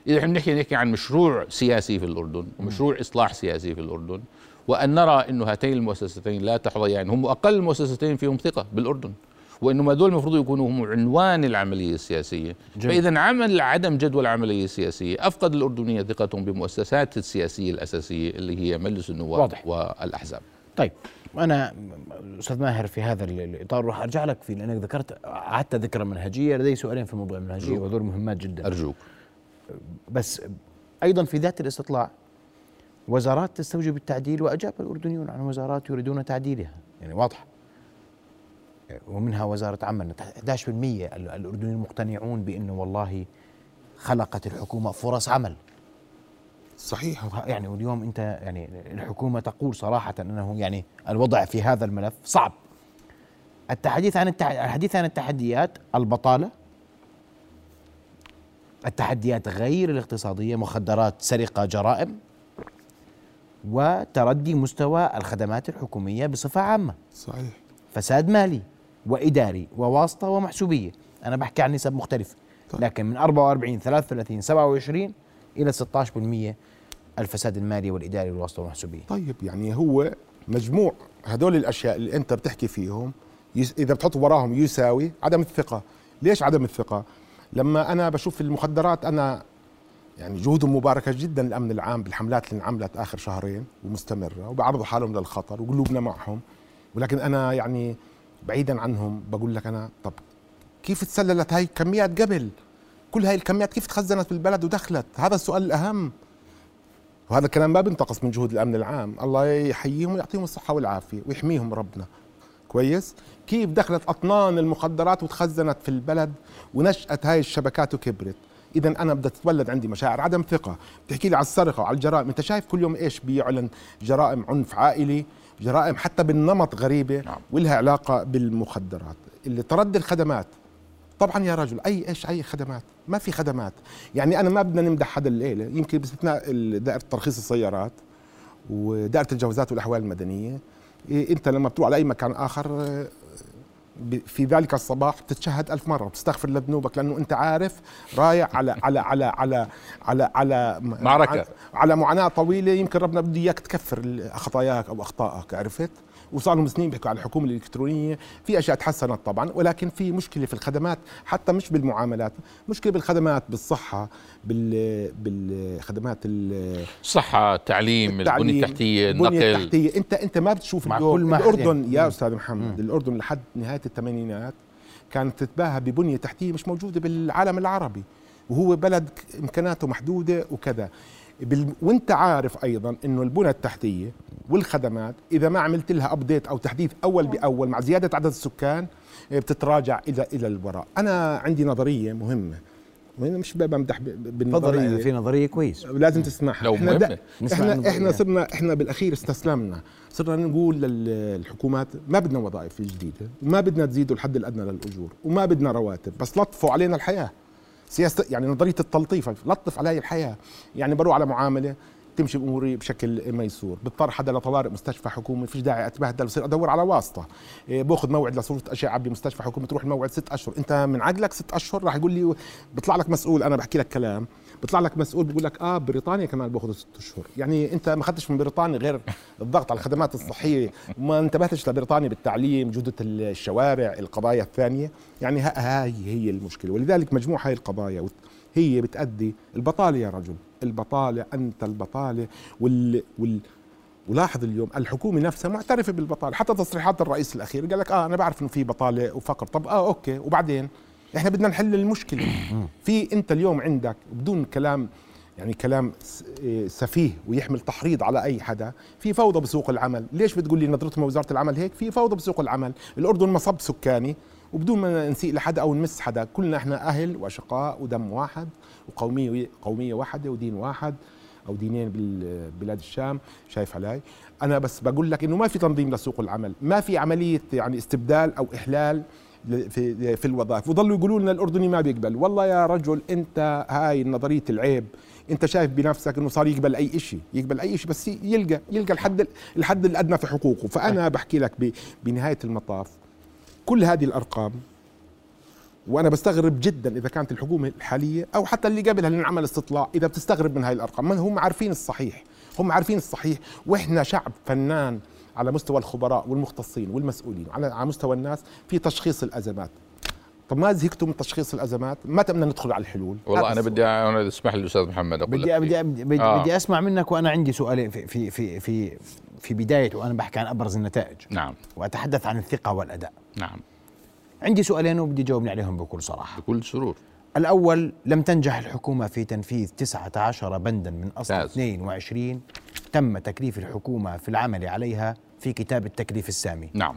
إذا إحنا بنحكي نحكي عن مشروع سياسي في الأردن ومشروع إصلاح سياسي في الأردن وأن نرى إنه هاتين المؤسستين لا تحظيان هم أقل المؤسستين فيهم ثقة بالأردن وانه هذول المفروض يكونوا هم عنوان العملية السياسية. فإذا عمل عدم جدوى العملية السياسيه أفقد الأردنية ثقتهم بمؤسسات السياسية الأساسية اللي هي مجلس النواب واضح. والأحزاب. طيب أنا أستاذ ماهر في هذا الإطار راح أرجع لك فيه لأنك ذكرت عدت ذكرى منهجية لدي سؤالين في موضوع المنهجية وهذول مهمات جدا. أرجوك. بس أيضا في ذات الاستطلاع وزارات تستوجب التعديل وأجاب الأردنيون عن وزارات يريدون تعديلها. يعني واضح. ومنها وزارة عمل. 11% الأردنيين مقتنعون بانه والله خلقت الحكومة فرص عمل. صحيح. يعني واليوم انت يعني الحكومة تقول صراحة انه يعني الوضع في هذا الملف صعب. التحديث عن الحديث عن التحديات البطالة. التحديات غير الاقتصادية مخدرات سرقة جرائم. وتردي مستوى الخدمات الحكومية بصفة عامة. صحيح. فساد مالي وإداري وواسطة ومحسوبية. أنا بحكي عن نسب مختلفة. طيب. لكن من 44 33 27 إلى 16% الفساد المالي والإداري والواسطه والمحسوبيه طيب يعني هو مجموع هدول الأشياء اللي أنت بتحكي فيهم إذا بتحط وراهم يساوي عدم الثقة. ليش عدم الثقة؟ لما أنا بشوف المخدرات أنا يعني جهودهم مباركة جدا الامن العام بالحملات اللي انعملت آخر شهرين ومستمرة وبعرضوا حالهم للخطر وقلوبنا معهم. ولكن أنا يعني بعيدا عنهم بقول لك أنا طب كيف تسللت هاي الكميات قبل؟ كل هاي الكميات كيف تخزنت في البلد ودخلت؟ هذا السؤال الأهم. وهذا الكلام ما بينتقص من جهود الأمن العام. الله يحييهم ويعطيهم الصحة والعافية ويحميهم ربنا. كويس؟ كيف دخلت أطنان المخدرات وتخزنت في البلد ونشأت هاي الشبكات وكبرت؟ اذا أنا بدها تتولد عندي مشاعر. عدم ثقة. بتحكي لي على السرقة وعلى الجرائم. أنت شايف كل يوم إيش بيعلن؟ جرائم عنف عائلي جرائم حتى بالنمط غريبة نعم. ولها علاقة بالمخدرات. اللي تردي الخدمات طبعا يا رجل أي إيش أي خدمات؟ ما في خدمات. يعني أنا ما بدنا نمدح حدا الليلة يمكن باستثناء دائرة ترخيص السيارات ودائرة الجوازات والأحوال المدنية. إيه أنت لما بتروح على اي مكان آخر في ذلك الصباح بتتشهد ألف مرة وتستغفر لذنوبك لأنه أنت عارف رايح على على على على على على معركة. على, على معاناة طويلة يمكن ربنا بده إياك تكفر خطاياك أو أخطائك عرفت؟ وصار لهم سنين بيحكوا على الحكومة الإلكترونية. في أشياء تحسنت طبعا ولكن في مشكلة في الخدمات حتى مش بالمعاملات مشكلة بالخدمات بالصحة بال بالخدمات الصحه التعليم البنية التحتية النقل. البنيه التحتية. أنت أنت ما بتشوف مع اليوم كل الأردن يا أستاذ محمد مم. الأردن لحد نهاية الثمانينات كانت تتباهى ببنية تحتية مش موجودة بالعالم العربي وهو بلد إمكاناته محدودة وكذا. بال... وانت عارف أيضا إنه البنى التحتية والخدمات إذا ما عملت لها ابديت أو تحديث أول بأول مع زيادة عدد السكان إيه، بتتراجع إلى إلى الوراء. أنا عندي نظرية مهمة. وأنا مش بمدح بالنظرية. في نظرية كويس. لازم تسمعها. لو إحنا دا إحنا إحنا صرنا إحنا بالأخير استسلمنا. صرنا نقول للحكومات ما بدنا وظائف جديدة وما بدنا تزيدوا الحد الأدنى للأجور وما بدنا رواتب بس لطفوا علينا الحياة. سياسه يعني نظرية التلطيف لطف علي الحياة. يعني بروح على معاملة تمشي اموري بشكل ميسور. بضطر حدا لطوارئ مستشفى حكومي فيش داعي أتبهدل بصير أدور على واسطة. إيه، بأخذ موعد لصورة أشعة بمستشفى حكومي تروح الموعد ست أشهر. أنت من عقلك ست أشهر راح يقول لي بيطلع لك مسؤول أنا بحكي لك كلام. بيطلع لك مسؤول بيقول لك آه بريطانيا كمان باخذوا ست أشهر. يعني أنت ما اخذتش من بريطانيا غير الضغط على الخدمات الصحية. وما انتبهتش لبريطانيا بالتعليم جودة الشوارع القضايا الثانية. يعني هاي هي المشكلة. ولذلك مجموع هاي القضايا هي بتأدي البطالة يا رجل. البطالة أنت البطالة وال, وال ولاحظ اليوم الحكومة نفسها معترفة بالبطالة. حتى تصريحات الرئيس الأخير قال لك آه أنا بعرف إنه في بطالة وفقر. طب آه أوكي. وبعدين؟ إحنا بدنا نحل المشكلة. في أنت اليوم عندك بدون كلام يعني كلام إيه، سفيه ويحمل تحريض على أي حدا في فوضى بسوق العمل. ليش بتقول لي نظرتهم وزاره العمل هيك؟ في فوضى بسوق العمل. الأردن مصب سكاني. وبدون ما نسيء لحدا أو نمس حدا. كلنا إحنا أهل وأشقاء ودم واحد وقومية قومية واحدة ودين واحد أو دينين بالبلاد الشام. شايف علي؟ أنا بس بقول لك إنه ما في تنظيم لسوق العمل. ما في عملية يعني استبدال أو إحلال في في الوظائف. وظلوا يقولوا لنا الأردني ما بيقبل. والله يا رجل أنت هاي نظرية العيب. أنت شايف بنفسك إنه صار يقبل أي شيء يقبل أي شيء بس يلقى يلقى الحد الحد الأدنى في حقوقه. فأنا بحكي لك بنهاية المطاف كل هذه الأرقام وأنا بستغرب جدا إذا كانت الحكومة الحالية أو حتى اللي قبلها اللي انعمل استطلاع إذا بتستغرب من هاي الأرقام. من هم عارفين الصحيح؟ هم عارفين الصحيح وإحنا شعب فنان على مستوى الخبراء والمختصين والمسؤولين على مستوى الناس في تشخيص الأزمات. طب ما زهقتوا من تشخيص الأزمات؟ متى بدنا ندخل على الحلول؟ والله أنا بدي أنا اسمح لي أستاذ محمد أقول بدي بدي بدي, آه. بدي أسمع منك وأنا عندي سؤالين في في في في في بداية وأنا بحكي عن أبرز النتائج. نعم. وأتحدث عن الثقة والأداء. نعم. عندي سؤالين وبدي جاوبني عليهم بكل صراحة. بكل سرور. الأول لم تنجح الحكومة في تنفيذ 19 بندا من أصل 22 تم تكليف الحكومة في العمل عليها في كتاب التكليف السامي. نعم.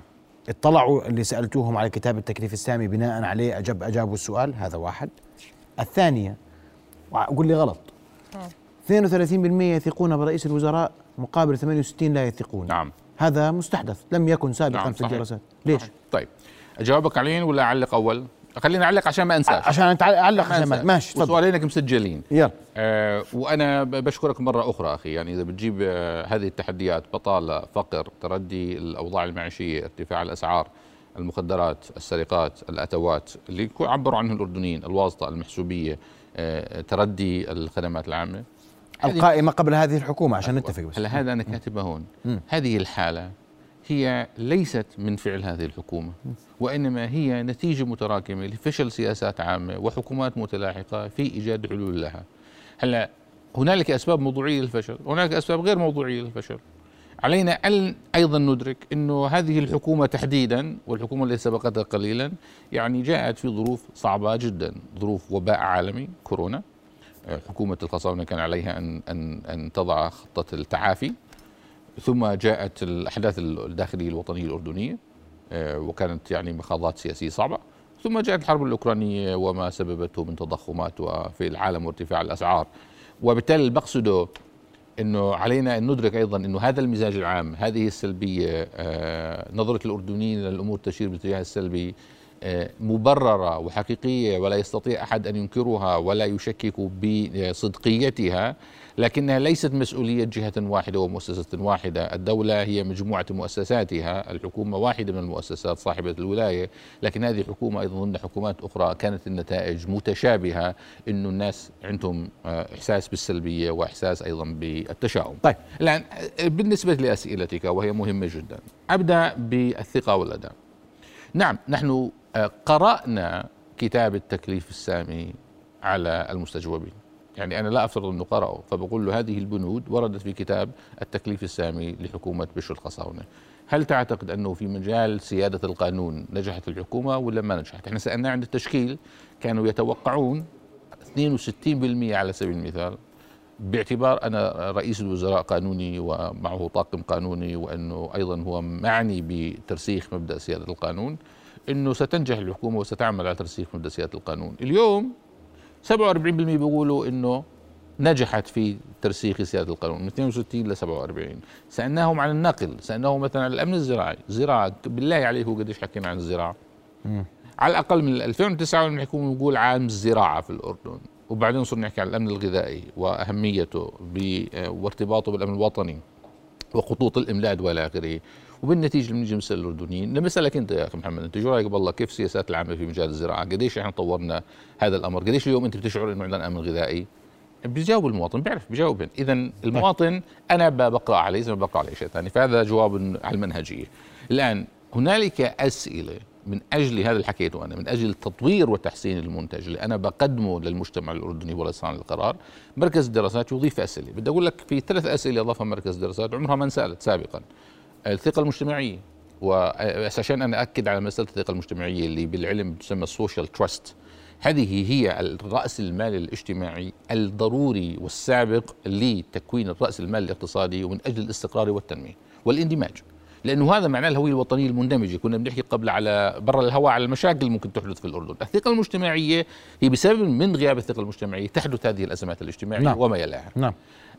اطلعوا اللي سألتوهم على كتاب التكليف السامي بناء عليه أجاب أجابوا السؤال هذا واحد. الثانية قول لي غلط. 32% يثقون برئيس الوزراء مقابل 68 لا يثقون. نعم. هذا مستحدث لم يكن سابقا نعم في الدراسات. ليش؟ صحيح. طيب اجاوبك عليهم ولا أعلق أول؟ خليني أعلق عشان ما أنساش. عشان أعلق عشان ما ماشي تفضل. سؤالينك مسجلين. يلا. آه وأنا بشكرك مرة أخرى أخي يعني إذا بتجيب آه هذه التحديات بطالة فقر تردي الأوضاع المعيشية ارتفاع الأسعار المخدرات السرقات الأتوات اللي عبروا عنه الأردنيين الواسطة المحسوبية آه تردي الخدمات العامة. القائمة قبل هذه الحكومة عشان نتفق بس هلا هذا أنا كاتبه هون هذه الحالة هي ليست من فعل هذه الحكومة وإنما هي نتيجة متراكمة لفشل سياسات عامة وحكومات متلاحقة في إيجاد حلول لها. هلا هنالك أسباب موضوعية للفشل، هناك أسباب غير موضوعية للفشل. علينا أن أيضا ندرك إنه هذه الحكومة تحديدا والحكومة التي سبقتها قليلا يعني جاءت في ظروف صعبة جدا، ظروف وباء عالمي كورونا. حكومة الخصاونه كان عليها ان ان أن تضع خطة التعافي ثم جاءت الأحداث الداخلية الوطنية الأردنية آه، وكانت يعني مخاضات سياسية صعبة ثم جاءت الحرب الأوكرانية وما سببته من تضخمات وفي العالم وارتفاع الأسعار. وبالتالي بقصده إنه علينا أن ندرك أيضا إنه هذا المزاج العام هذه السلبية آه، نظرة الأردنيين للأمور تشير باتجاه السلبي مبررة وحقيقية ولا يستطيع أحد أن ينكرها ولا يشكك بصدقيتها لكنها ليست مسؤولية جهة واحدة ومؤسسة واحدة. الدولة هي مجموعة مؤسساتها الحكومة واحدة من المؤسسات صاحبة الولاية لكن هذه الحكومة أيضا ضمن حكومات أخرى كانت النتائج متشابهة أنه الناس عندهم آه، إحساس بالسلبية وإحساس أيضا بالتشاؤم. طيب. الآن بالنسبة لأسئلتك وهي مهمة جدا أبدأ بالثقة والأداء. نعم نحن آه، قرأنا كتاب التكليف السامي على المستجوبين. يعني أنا لا أفترض أنه قرأه فبقول له هذه البنود وردت في كتاب التكليف السامي لحكومة بشر الخصاونة هل تعتقد أنه في مجال سيادة القانون نجحت الحكومة ولا ما نجحت؟ إحنا سألنا عند التشكيل كانوا يتوقعون 62% على سبيل المثال. باعتبار أنا رئيس الوزراء قانوني ومعه طاقم قانوني وأنه أيضا هو معني بترسيخ مبدأ سيادة القانون. أنه ستنجح الحكومة وستعمل على ترسيخ مبدأ سيادة القانون. اليوم 47% بيقولوا إنه نجحت في ترسيخ سيادة القانون من 62 ل 47 سألناهم عن النقل سألناهم مثلا عن الأمن الزراعي. زراعه بالله عليكم قديش حكينا عن الزراعة؟ مم. على الأقل من 2009 بنحكي نقول عام الزراعة في الأردن. وبعدين صرنا نحكي عن الأمن الغذائي وأهميته وارتباطه بالأمن الوطني وخطوط الإمداد والى آخره. وبالنتيجة بنيجي نسال الاردنيين نسألك أنت يا أخي محمد أنت شو رأيك بالله؟ كيف السياسات العامه في مجال الزراعة؟ قديش إحنا طورنا هذا الأمر؟ قديش اليوم أنت بتشعر إنه عندنا امن غذائي؟ بيجاوب المواطن بيعرف بيجاوب اذا المواطن أنا بقرأ عليه زي ما بقرأ عليه شيء ثاني فهذا جواب على المنهجية. الآن هنالك أسئلة من أجل هذا اللي حكيته أنا من أجل تطوير وتحسين المنتج اللي أنا بقدمه للمجتمع الأردني ولصانع القرار. مركز الدراسات يضيف أسئلة. بدي أقول لك في ثلاث أسئلة اضافها مركز الدراسات عمرها ما انسألت سابقا. الثقة المجتمعية. بس عشان أنا اكد على مسألة الثقة المجتمعية اللي بالعلم تسمى ال social trust هذه هي الرأس المال الاجتماعي الضروري والسابق لتكوين الرأس المال الاقتصادي ومن أجل الاستقرار والتنمية والاندماج. لأنه هذا معناه الهوية الوطنية المندمجة. كنا بنحكي قبل على برا الهواء على المشاكل اللي ممكن تحدث في الأردن. الثقة المجتمعية هي بسبب من غياب الثقة المجتمعية تحدث هذه الأزمات الاجتماعية نعم. وما يلاها. نعم.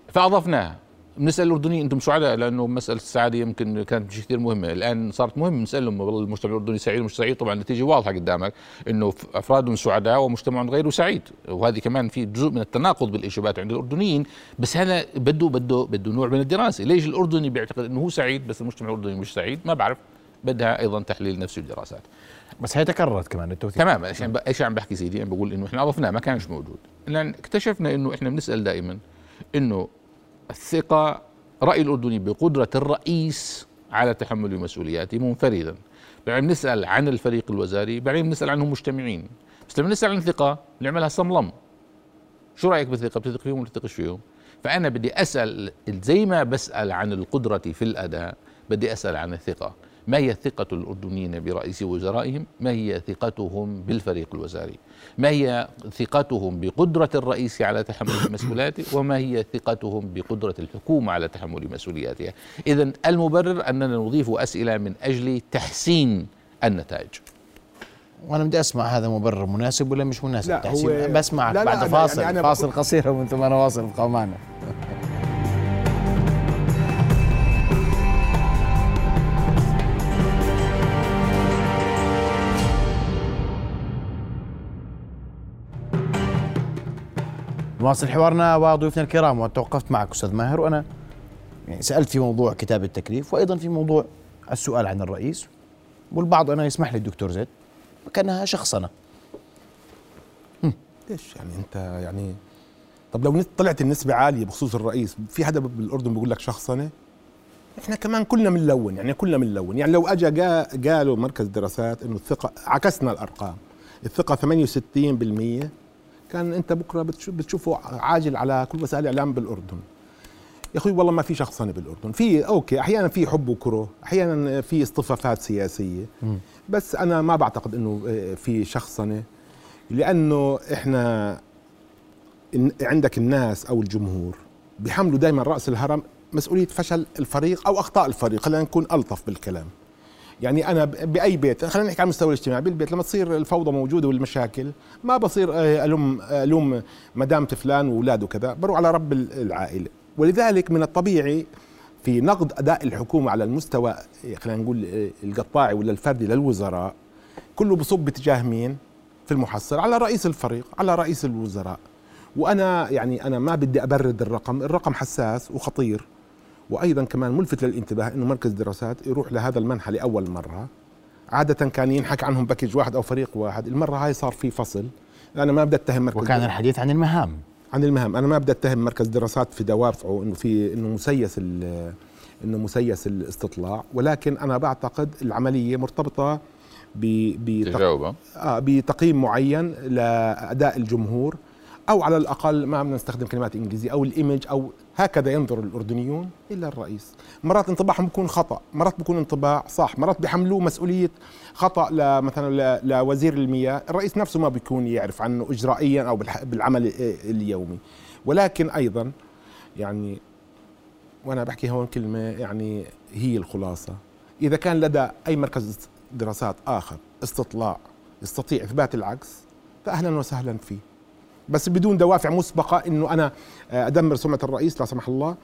فأضفناها. بنسأل الأردنيين أنتم سعداء لأنه مسألة السعادة يمكن كانت شيء كثير مهمة. الآن صارت مهم نسالهم والله المجتمع الأردني سعيد ومش سعيد؟ طبعا النتيجة واضحة قدامك إنه افراد سعداء ومجتمع غير سعيد. وهذه كمان في جزء من التناقض بالإجابات عند الأردنيين. بس هذا بده بده بده نوع من الدراسة. ليش الأردني بيعتقد إنه هو سعيد بس المجتمع الأردني مش سعيد؟ ما بعرف. بدها أيضا تحليل نفسي ودراسات بس هي تكررت كمان التوثيق. تمام إيش عم إيش عم بحكي سيدي؟ أنا بقول إنه إحنا اضفناه ما كانش موجود. لأن اكتشفنا إنه إحنا بنسأل دائما إنه الثقة رأي الأردني بقدرة الرئيس على تحمل مسؤولياته منفردا. بعدين بنسأل عن الفريق الوزاري بعدين بنسأل عنهم مجتمعين. بس لما نسأل عن الثقه بنعملها صملم. شو رأيك بالثقة؟ بتثق فيهم ولا بتثقش فيهم؟ فأنا بدي أسأل زي ما بسأل عن القدرة في الأداء بدي أسأل عن الثقة. ما هي ثقة الأردنيين برئيس وزرائهم؟ ما هي ثقتهم بالفريق الوزاري؟ ما هي ثقتهم بقدرة الرئيس على تحمل مسؤولياته؟ وما هي ثقتهم بقدرة الحكومة على تحمل مسؤولياتها؟ إذا المبرر أننا نضيف أسئلة من أجل تحسين النتائج. وأنا بدي أسمع هذا مبرر مناسب ولا مش مناسب لا، تحسين هو- بسمعك لا، لا، بعد أنا- فاصل يعني فاصل قصير ومن ثم نواصل ابقوا معنا نواصل حوارنا وضيوفنا الكرام وتوقفت معك أستاذ ماهر وأنا يعني سألت في موضوع كتاب التكليف وأيضا في موضوع السؤال عن الرئيس والبعض أنا يسمح لي الدكتور زيد كأنها شخصنه ليش يعني أنت يعني طب لو طلعت النسبة عالية بخصوص الرئيس في حدا بالأردن بيقول لك شخصنة إحنا كمان كلنا بنلون يعني كلنا بنلون يعني لو اجى قالوا مركز دراسات إنه الثقة عكسنا الأرقام. الثقة 68% كان انت بكره بتشوف بتشوفه عاجل على كل وسائل الإعلام بالأردن. يا أخوي والله ما في شخصنه بالأردن. في أوكي أحيانا في حب وكره أحيانا في اصطفافات سياسية. بس أنا ما بعتقد إنه آه، في شخصنه لأنه إحنا عندك الناس أو الجمهور بيحملوا دائما رأس الهرم مسؤولية فشل الفريق أو أخطاء الفريق. خلينا نكون ألطف بالكلام. يعني أنا بأي بيت خلينا نحكي على المستوى الاجتماعي. بالبيت لما تصير الفوضى موجودة والمشاكل ما بصير آه، ألوم ألوم مدامة فلان واولاده كذا بروح على رب ال- العائلة. ولذلك من الطبيعي في نقد أداء الحكومة على المستوى آه، خلينا نقول آه، القطاعي ولا الفردي للوزراء كله بصب باتجاه مين؟ في المحصل على رئيس الفريق على رئيس الوزراء. وأنا يعني أنا ما بدي أبرد الرقم الرقم حساس وخطير. وأيضا كمان ملفت للانتباه إنه مركز دراسات يروح لهذا المنحى لأول مرة. عادة كان ينحكى عنهم باكج واحد أو فريق واحد. المرة هاي صار في فصل. أنا ما بدي أتهم مركز وكان الحديث عن المهام. عن المهام. أنا ما بدي أتهم مركز دراسات في دوافعه إنه في إنه مسيس ال- إنه مسيس الاستطلاع. ولكن أنا بعتقد العملية مرتبطة ب بتق- آه بتقييم معين لأداء الجمهور أو على الأقل ما بدنا نستخدم كلمات إنجليزية أو الإيمج أو هكذا ينظر الأردنيون إلى الرئيس. مرات انطباعهم بيكون خطأ مرات بيكون انطباع صح مرات بيحملوه مسؤولية خطأ ل- مثلا لوزير المياه. الرئيس نفسه ما بيكون يعرف عنه اجرائيا أو بالح- بالعمل ال- اليومي. ولكن أيضا يعني وأنا بحكي هون كلمة يعني هي الخلاصة. إذا كان لدى أي مركز دراسات آخر استطلاع يستطيع إثبات العكس فاهلا وسهلا فيه. بس بدون دوافع مسبقة إنه أنا أدمر سمعة الرئيس لا سمح الله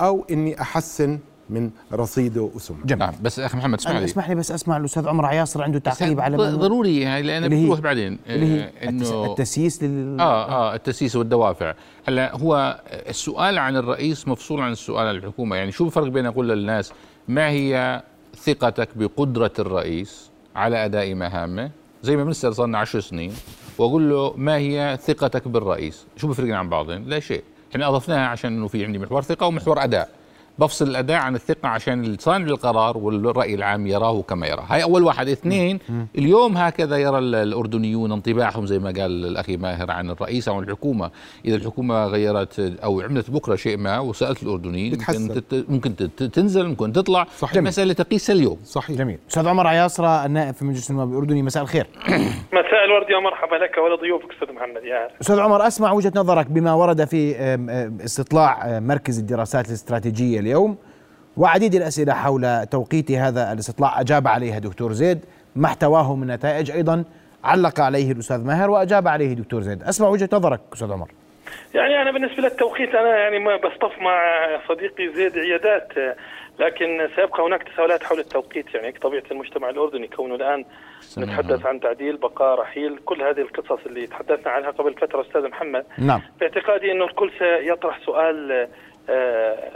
أو إني أحسن من رصيده وسمعته جميل. نعم بس أخي محمد اسمح لي. اسمح لي بس أسمع الأستاذ عمر عياصر عنده تعقيب على ضروري هاي لأن بتروح بعدين اللي هي آه، إنه التسييس لل آه آه التسييس والدوافع. هلا هو السؤال عن الرئيس مفصول عن السؤال عن الحكومة. يعني شو الفرق بين أقول للناس ما هي ثقتك بقدرة الرئيس على أداء مهامه؟ زي ما بنسال صار لنا 10 سنين. وأقول له ما هي ثقتك بالرئيس؟ شو بفرقنا عن بعضهم لا شيء. إحنا أضفناها عشان إنه في عندي محور ثقة ومحور أداء. بفصل الأداء عن الثقة عشان صانع القرار والرأي العام يراه كما يرى هاي أول واحد. اثنين اليوم هكذا يرى ال- الأردنيون انطباعهم زي ما قال الأخي ماهر عن الرئيس أو الحكومة. إذا الحكومة غيرت أو عملت بكرة شيء ما وسألت الأردنيين بتحسن. ممكن تت- ممكن تت- تنزل ممكن تطلع. صحيح. المسألة تقيس اليوم. صحيح. جميل. أستاذ عمر عياصرة النائب في مجلس النواب الأردني مساء الخير. (clears throat) مساء الورد يا مرحبا لك ولضيوفك أستاذ محمد يا هلا. أستاذ عمر أسمع وجهة نظرك بما ورد في استطلاع مركز الدراسات الاستراتيجية اليوم. وعديد الأسئلة حول توقيت هذا الاستطلاع أجاب عليها دكتور زيد ما احتواه من نتائج أيضا علق عليه الأستاذ ماهر وأجاب عليه دكتور زيد. أسمع وجهة نظرك أستاذ عمر. يعني أنا بالنسبة للتوقيت أنا يعني ما بصطف مع صديقي زيد عيادات لكن سيبقى هناك تساؤلات حول التوقيت. يعني طبيعة المجتمع الأردني كونه الآن نتحدث عن تعديل بقاء رحيل كل هذه القصص اللي تحدثنا عنها قبل فترة أستاذ محمد. نعم. باعتقادي إنه الكل سيطرح سؤال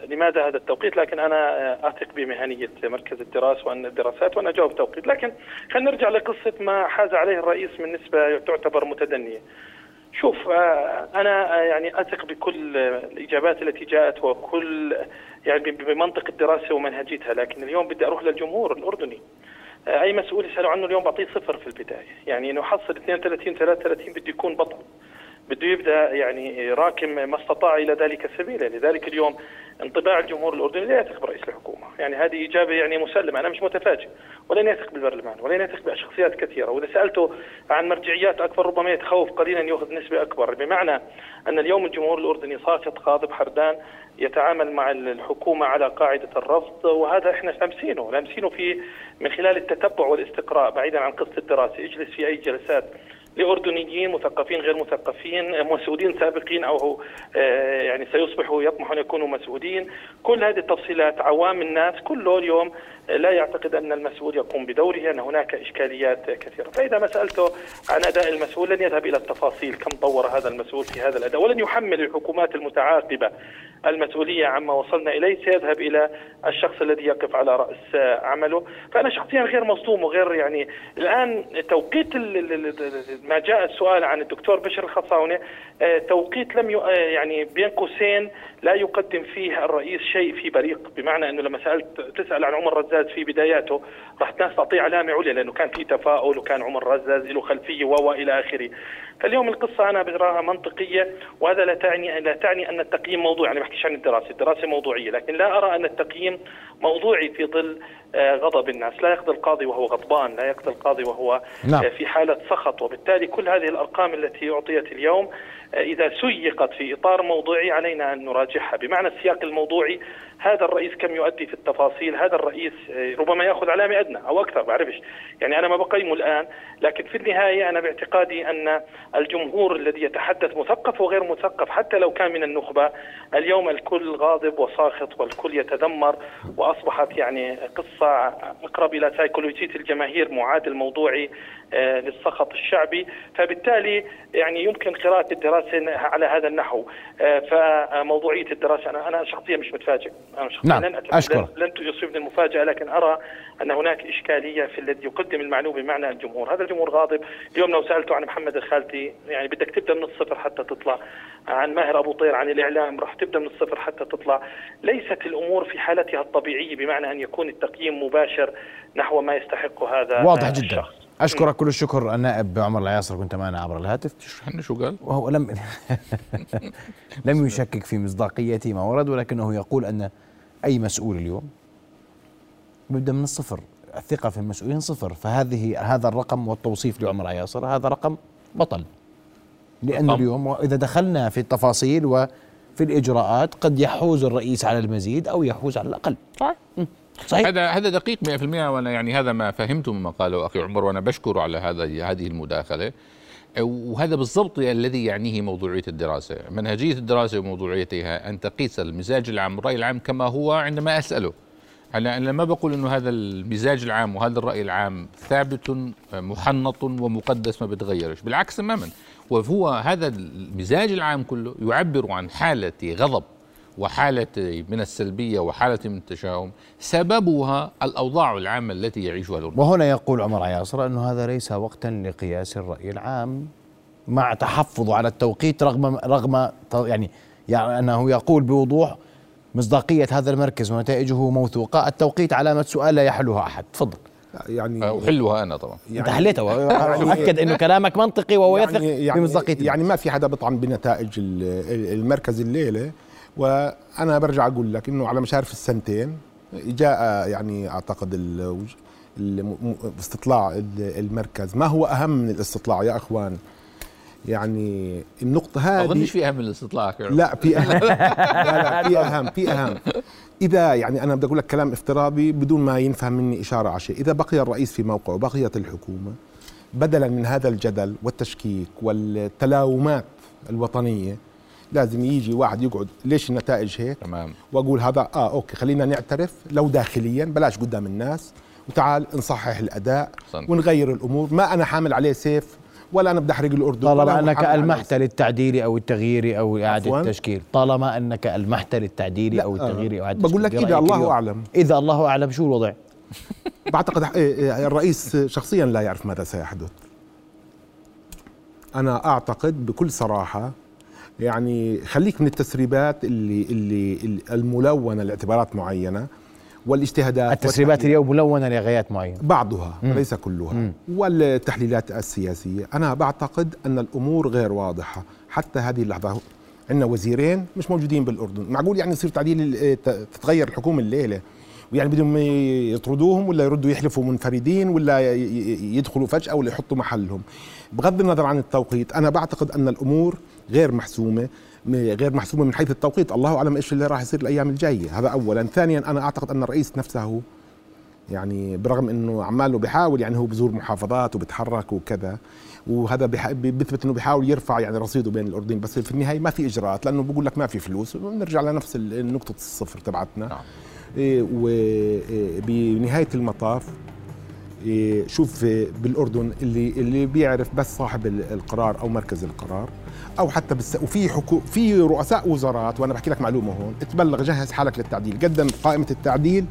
لماذا هذا التوقيت؟ لكن أنا آه أثق بمهنية مركز الدراسه وأن الدراسات وأنا أجاوب توقيت. لكن خلينا نرجع لقصة ما حاز عليه الرئيس من نسبة تعتبر متدنية. شوف آه أنا آه يعني أثق بكل الإجابات التي جاءت وكل يعني بمنطق الدراسة ومنهجيتها. لكن اليوم بدي أروح للجمهور الأردني. آه أي مسؤول يسالوا عنه اليوم بعطيه صفر في البداية. يعني إنه حصل 32 33 بده يكون بطل. بده يبدأ يعني راكم ما استطاع إلى ذلك سبيلا. لذلك اليوم انطباع الجمهور الأردني لا يثق برئيس الحكومة. يعني هذه إجابة يعني مسلمة. أنا مش متفاجئ. ولن يثق بالبرلمان. ولن يثق بشخصيات كثيرة. وإذا سألته عن مرجعيات أكبر ربما يتخوف قليلا يأخذ نسبة أكبر. بمعنى أن اليوم الجمهور الأردني ساخط غاضب حردان يتعامل مع الحكومة على قاعدة الرفض. وهذا إحنا لامسينه لامسينه في من خلال التتبع والاستقراء بعيدا عن قصة الدراسة. اجلس في أي جلسات لاردنيين مثقفين غير مثقفين مسؤولين سابقين أو يعني سيصبحوا يطمحوا ان يكونوا مسؤولين. كل هذه التفصيلات عوام الناس كله اليوم لا يعتقد أن المسؤول يقوم بدوره ان هناك إشكاليات كثيرة. فإذا ما سألته عن أداء المسؤول لن يذهب إلى التفاصيل كم طور هذا المسؤول في هذا الأداء ولن يحمل الحكومات المتعاقبة المسؤولية عما وصلنا إليه. سيذهب إلى الشخص الذي يقف على رأس عمله. فأنا شخصيا غير مصدوم وغير يعني الآن توقيت ما جاء السؤال عن الدكتور بشر الخصاونة توقيت لم يعني بين قوسين لا يقدم فيه الرئيس شيء في بريق. بمعنى أنه لما سالت تسأل عن عمر رزاز في بداياته راح الناس تعطيه علامه عليا لأنه كان في تفاؤل وكان عمر رزاز له خلفية و إلى آخره. فاليوم القصة أنا براها منطقية وهذا لا تعني لا تعني أن التقييم موضوعي أنا بحكيش عن الدراسة الدراسة موضوعية لكن لا أرى أن التقييم موضوعي في ظل غضب الناس. لا يقضي القاضي وهو غضبان لا يقضي القاضي وهو نعم. في حالة سخط. وبالتالي كل هذه الأرقام التي أعطيت اليوم إذا سيقت في إطار موضوعي علينا أن نراجعها. بمعنى السياق الموضوعي هذا الرئيس كم يؤدي في التفاصيل؟ هذا الرئيس ربما يأخذ علامة أدنى أو أكثر بعرفش يعني أنا ما بقيمه الآن لكن في النهاية أنا باعتقادي أن الجمهور الذي يتحدث مثقف وغير مثقف حتى لو كان من النخبة اليوم الكل غاضب وساخط والكل يتذمر وأصبحت يعني قصة أقرب إلى سيكولوجية الجماهير معادل موضوعي للسخط الشعبي. فبالتالي يعني يمكن قراءة الدراسة على هذا النحو. فموضوعية الدراسة أنا أنا شخصيا مش متفاجئ. نعم. لن, أشكرك. لن يصيبني المفاجأة لكن أرى أن هناك إشكالية في الذي يقدم المعلومة بمعنى الجمهور هذا الجمهور غاضب اليوم لو سألته عن محمد الخالتي يعني بدك تبدأ من الصفر حتى تطلع عن ماهر أبو طير عن الإعلام راح تبدأ من الصفر حتى تطلع ليست الأمور في حالتها الطبيعية بمعنى أن يكون التقييم مباشر نحو ما يستحق هذا واضح جدا الشخص. أشكرك كل الشكر النائب عمر العياصر كنت معنا عبر الهاتف. إحنا شو قال؟ وهو لم (laughs) لم يشكك في مصداقية ما ورد ولكنه يقول أن أي مسؤول اليوم يبدأ من الصفر. الثقة في المسؤولين صفر. فهذه هذا الرقم والتوصيف لعمر عياصر هذا رقم بطل. رقم. اليوم إذا دخلنا في التفاصيل وفي الإجراءات قد يحوز الرئيس على المزيد أو يحوز على الأقل. صحيح. صحيح. هذا هذا دقيق 100% وأنا يعني هذا ما فهمته مما قاله أخي عمر وأنا بشكره على هذا هذه المداخلة. وهذا بالضبط الذي يعنيه موضوعية الدراسة، منهجية الدراسة وموضوعيتها أن تقيس المزاج العام والرأي العام كما هو عندما أسأله. هلا أنا ما بقول إنه هذا المزاج العام وهذا الرأي العام ثابت محنط ومقدس ما بتغيرش، بالعكس تماما، وهو هذا المزاج العام كله يعبر عن حالة غضب وحالة من السلبية وحالة من التشاؤم سببها الأوضاع العامة التي يعيشها الأردن وهنا يقول عمر عياصر أنه هذا ليس وقتا لقياس الرأي العام مع تحفظه على التوقيت رغم رغم يعني يعني أنه يقول بوضوح مصداقية هذا المركز ونتائجه موثوقة التوقيت علامة سؤال لا يحلها أحد. تفضل. يعني أحلها أنا طبعا. انت حليتها وأكد أنه كلامك منطقي وهو يثق يعني بمصداقيته. يعني ما في حدا بيطعن بنتائج ال- المركز الليلة وأنا برجع أقول لك إنه على مشارف السنتين جاء يعني أعتقد استطلاع ال- المركز. ما هو أهم من الاستطلاع يا أخوان؟ يعني النقطة هذه أظنش في أهم من الاستطلاع لا في أهم. (laughs) لا لا في أهم في أهم. إذا يعني أنا بدي أقول لك كلام افتراضي بدون ما ينفهم مني إشارة على شيء. إذا بقي الرئيس في موقعه وبقيت الحكومة بدلا من هذا الجدل والتشكيك والتلاومات الوطنية لازم يجي واحد يقعد. ليش النتائج هيك؟ تمام. وأقول هذا آه okay خلينا نعترف لو داخليا بلاش قدام الناس. وتعال نصحح الأداء أحسنت. ونغير الأمور. ما أنا حامل عليه سيف ولا أنا بدي احرق الاردن ولا طالما أنك المحت للتعديل أو التغيير أو إعادة؟ التشكيل. طالما أنك المحت للتعديل أو التغيير أو إعادة بقول لك التشكيل إذا الله اليوم. أعلم. إذا الله أعلم شو الوضع؟ (laughs) بعتقد إيه، إيه، الرئيس شخصيا لا يعرف ماذا سيحدث. أنا أعتقد بكل صراحة يعني خليك من التسريبات اللي اللي الملونة لاعتبارات معينة والاجتهادات التسريبات اليوم ملونة لغايات معينة. بعضها وليس كلها. والتحليلات السياسية أنا بعتقد أن الأمور غير واضحة. حتى هذه اللحظة عندنا وزيرين مش موجودين بالأردن. معقول يعني يصير تعديل ت- تتغير الحكومة الليلة؟ ويعني بدهم يطردوهم ولا يردوا يحلفوا منفردين ولا يدخلوا فجأة ولا يحطوا محلهم؟ بغض النظر عن التوقيت أنا بعتقد أن الأمور غير محسومة م- غير محسومة من حيث التوقيت. الله أعلم إيش اللي راح يصير الأيام الجاية. هذا أولا. ثانيا أنا أعتقد أن الرئيس نفسه يعني برغم إنه عماله بيحاول يعني هو بزور محافظات وبتحرك وكذا وهذا بيثبت إنه بيحاول يرفع يعني رصيده بين الاردن بس في النهاية ما في إجراءات لأنه بقول لك ما في فلوس. بنرجع لنفس نقطة الصفر تبعتنا. نعم. إيه وبنهايه المطاف إيه شوف بالأردن اللي اللي بيعرف بس صاحب ال- القرار أو مركز القرار أو حتى بالس... وفي حكو... في رؤساء وزارات وأنا بحكي لك معلومة هون تبلغ جهز حالك للتعديل. قدم قائمة التعديل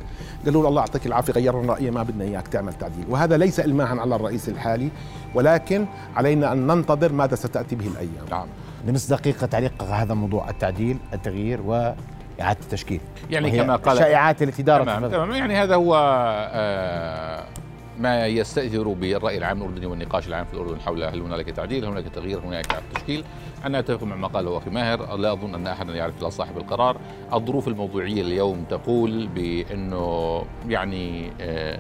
قالوا له الله يعطيك العافية غيرنا رايه ما بدنا إياك تعمل تعديل. وهذا ليس الماها على الرئيس الحالي ولكن علينا أن ننتظر ماذا ستأتي به الأيام. نعم. بنص دقيقة تعليق على هذا الموضوع التعديل التغيير وإعادة التشكيل. يعني كما قال الشائعات التي دارت تمام تمام. يعني هذا هو آه، ما يستأثر بالرأي العام الأردني والنقاش العام في الأردن حول هل هنالك تعديل هل هنالك تغيير هل هنالك تشكيل. أنا أتفق مع ما قاله أخي ماهر. لا أظن أن أحدا يعرف إلا صاحب القرار. الظروف الموضوعية اليوم تقول بأنه يعني آه،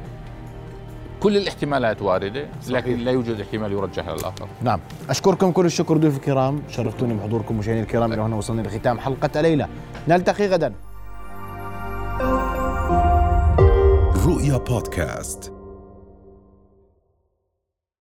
كل الاحتمالات واردة لكن لا يوجد احتمال يرجح على الآخر نعم. أشكركم كل الشكر ضيوف الكرام. شرفتوني بحضوركم مشاهدينا الكرام. إلى هنا وصلنا لختام حلقة الليلة. نلتقي غدا. رؤيا بودكاست.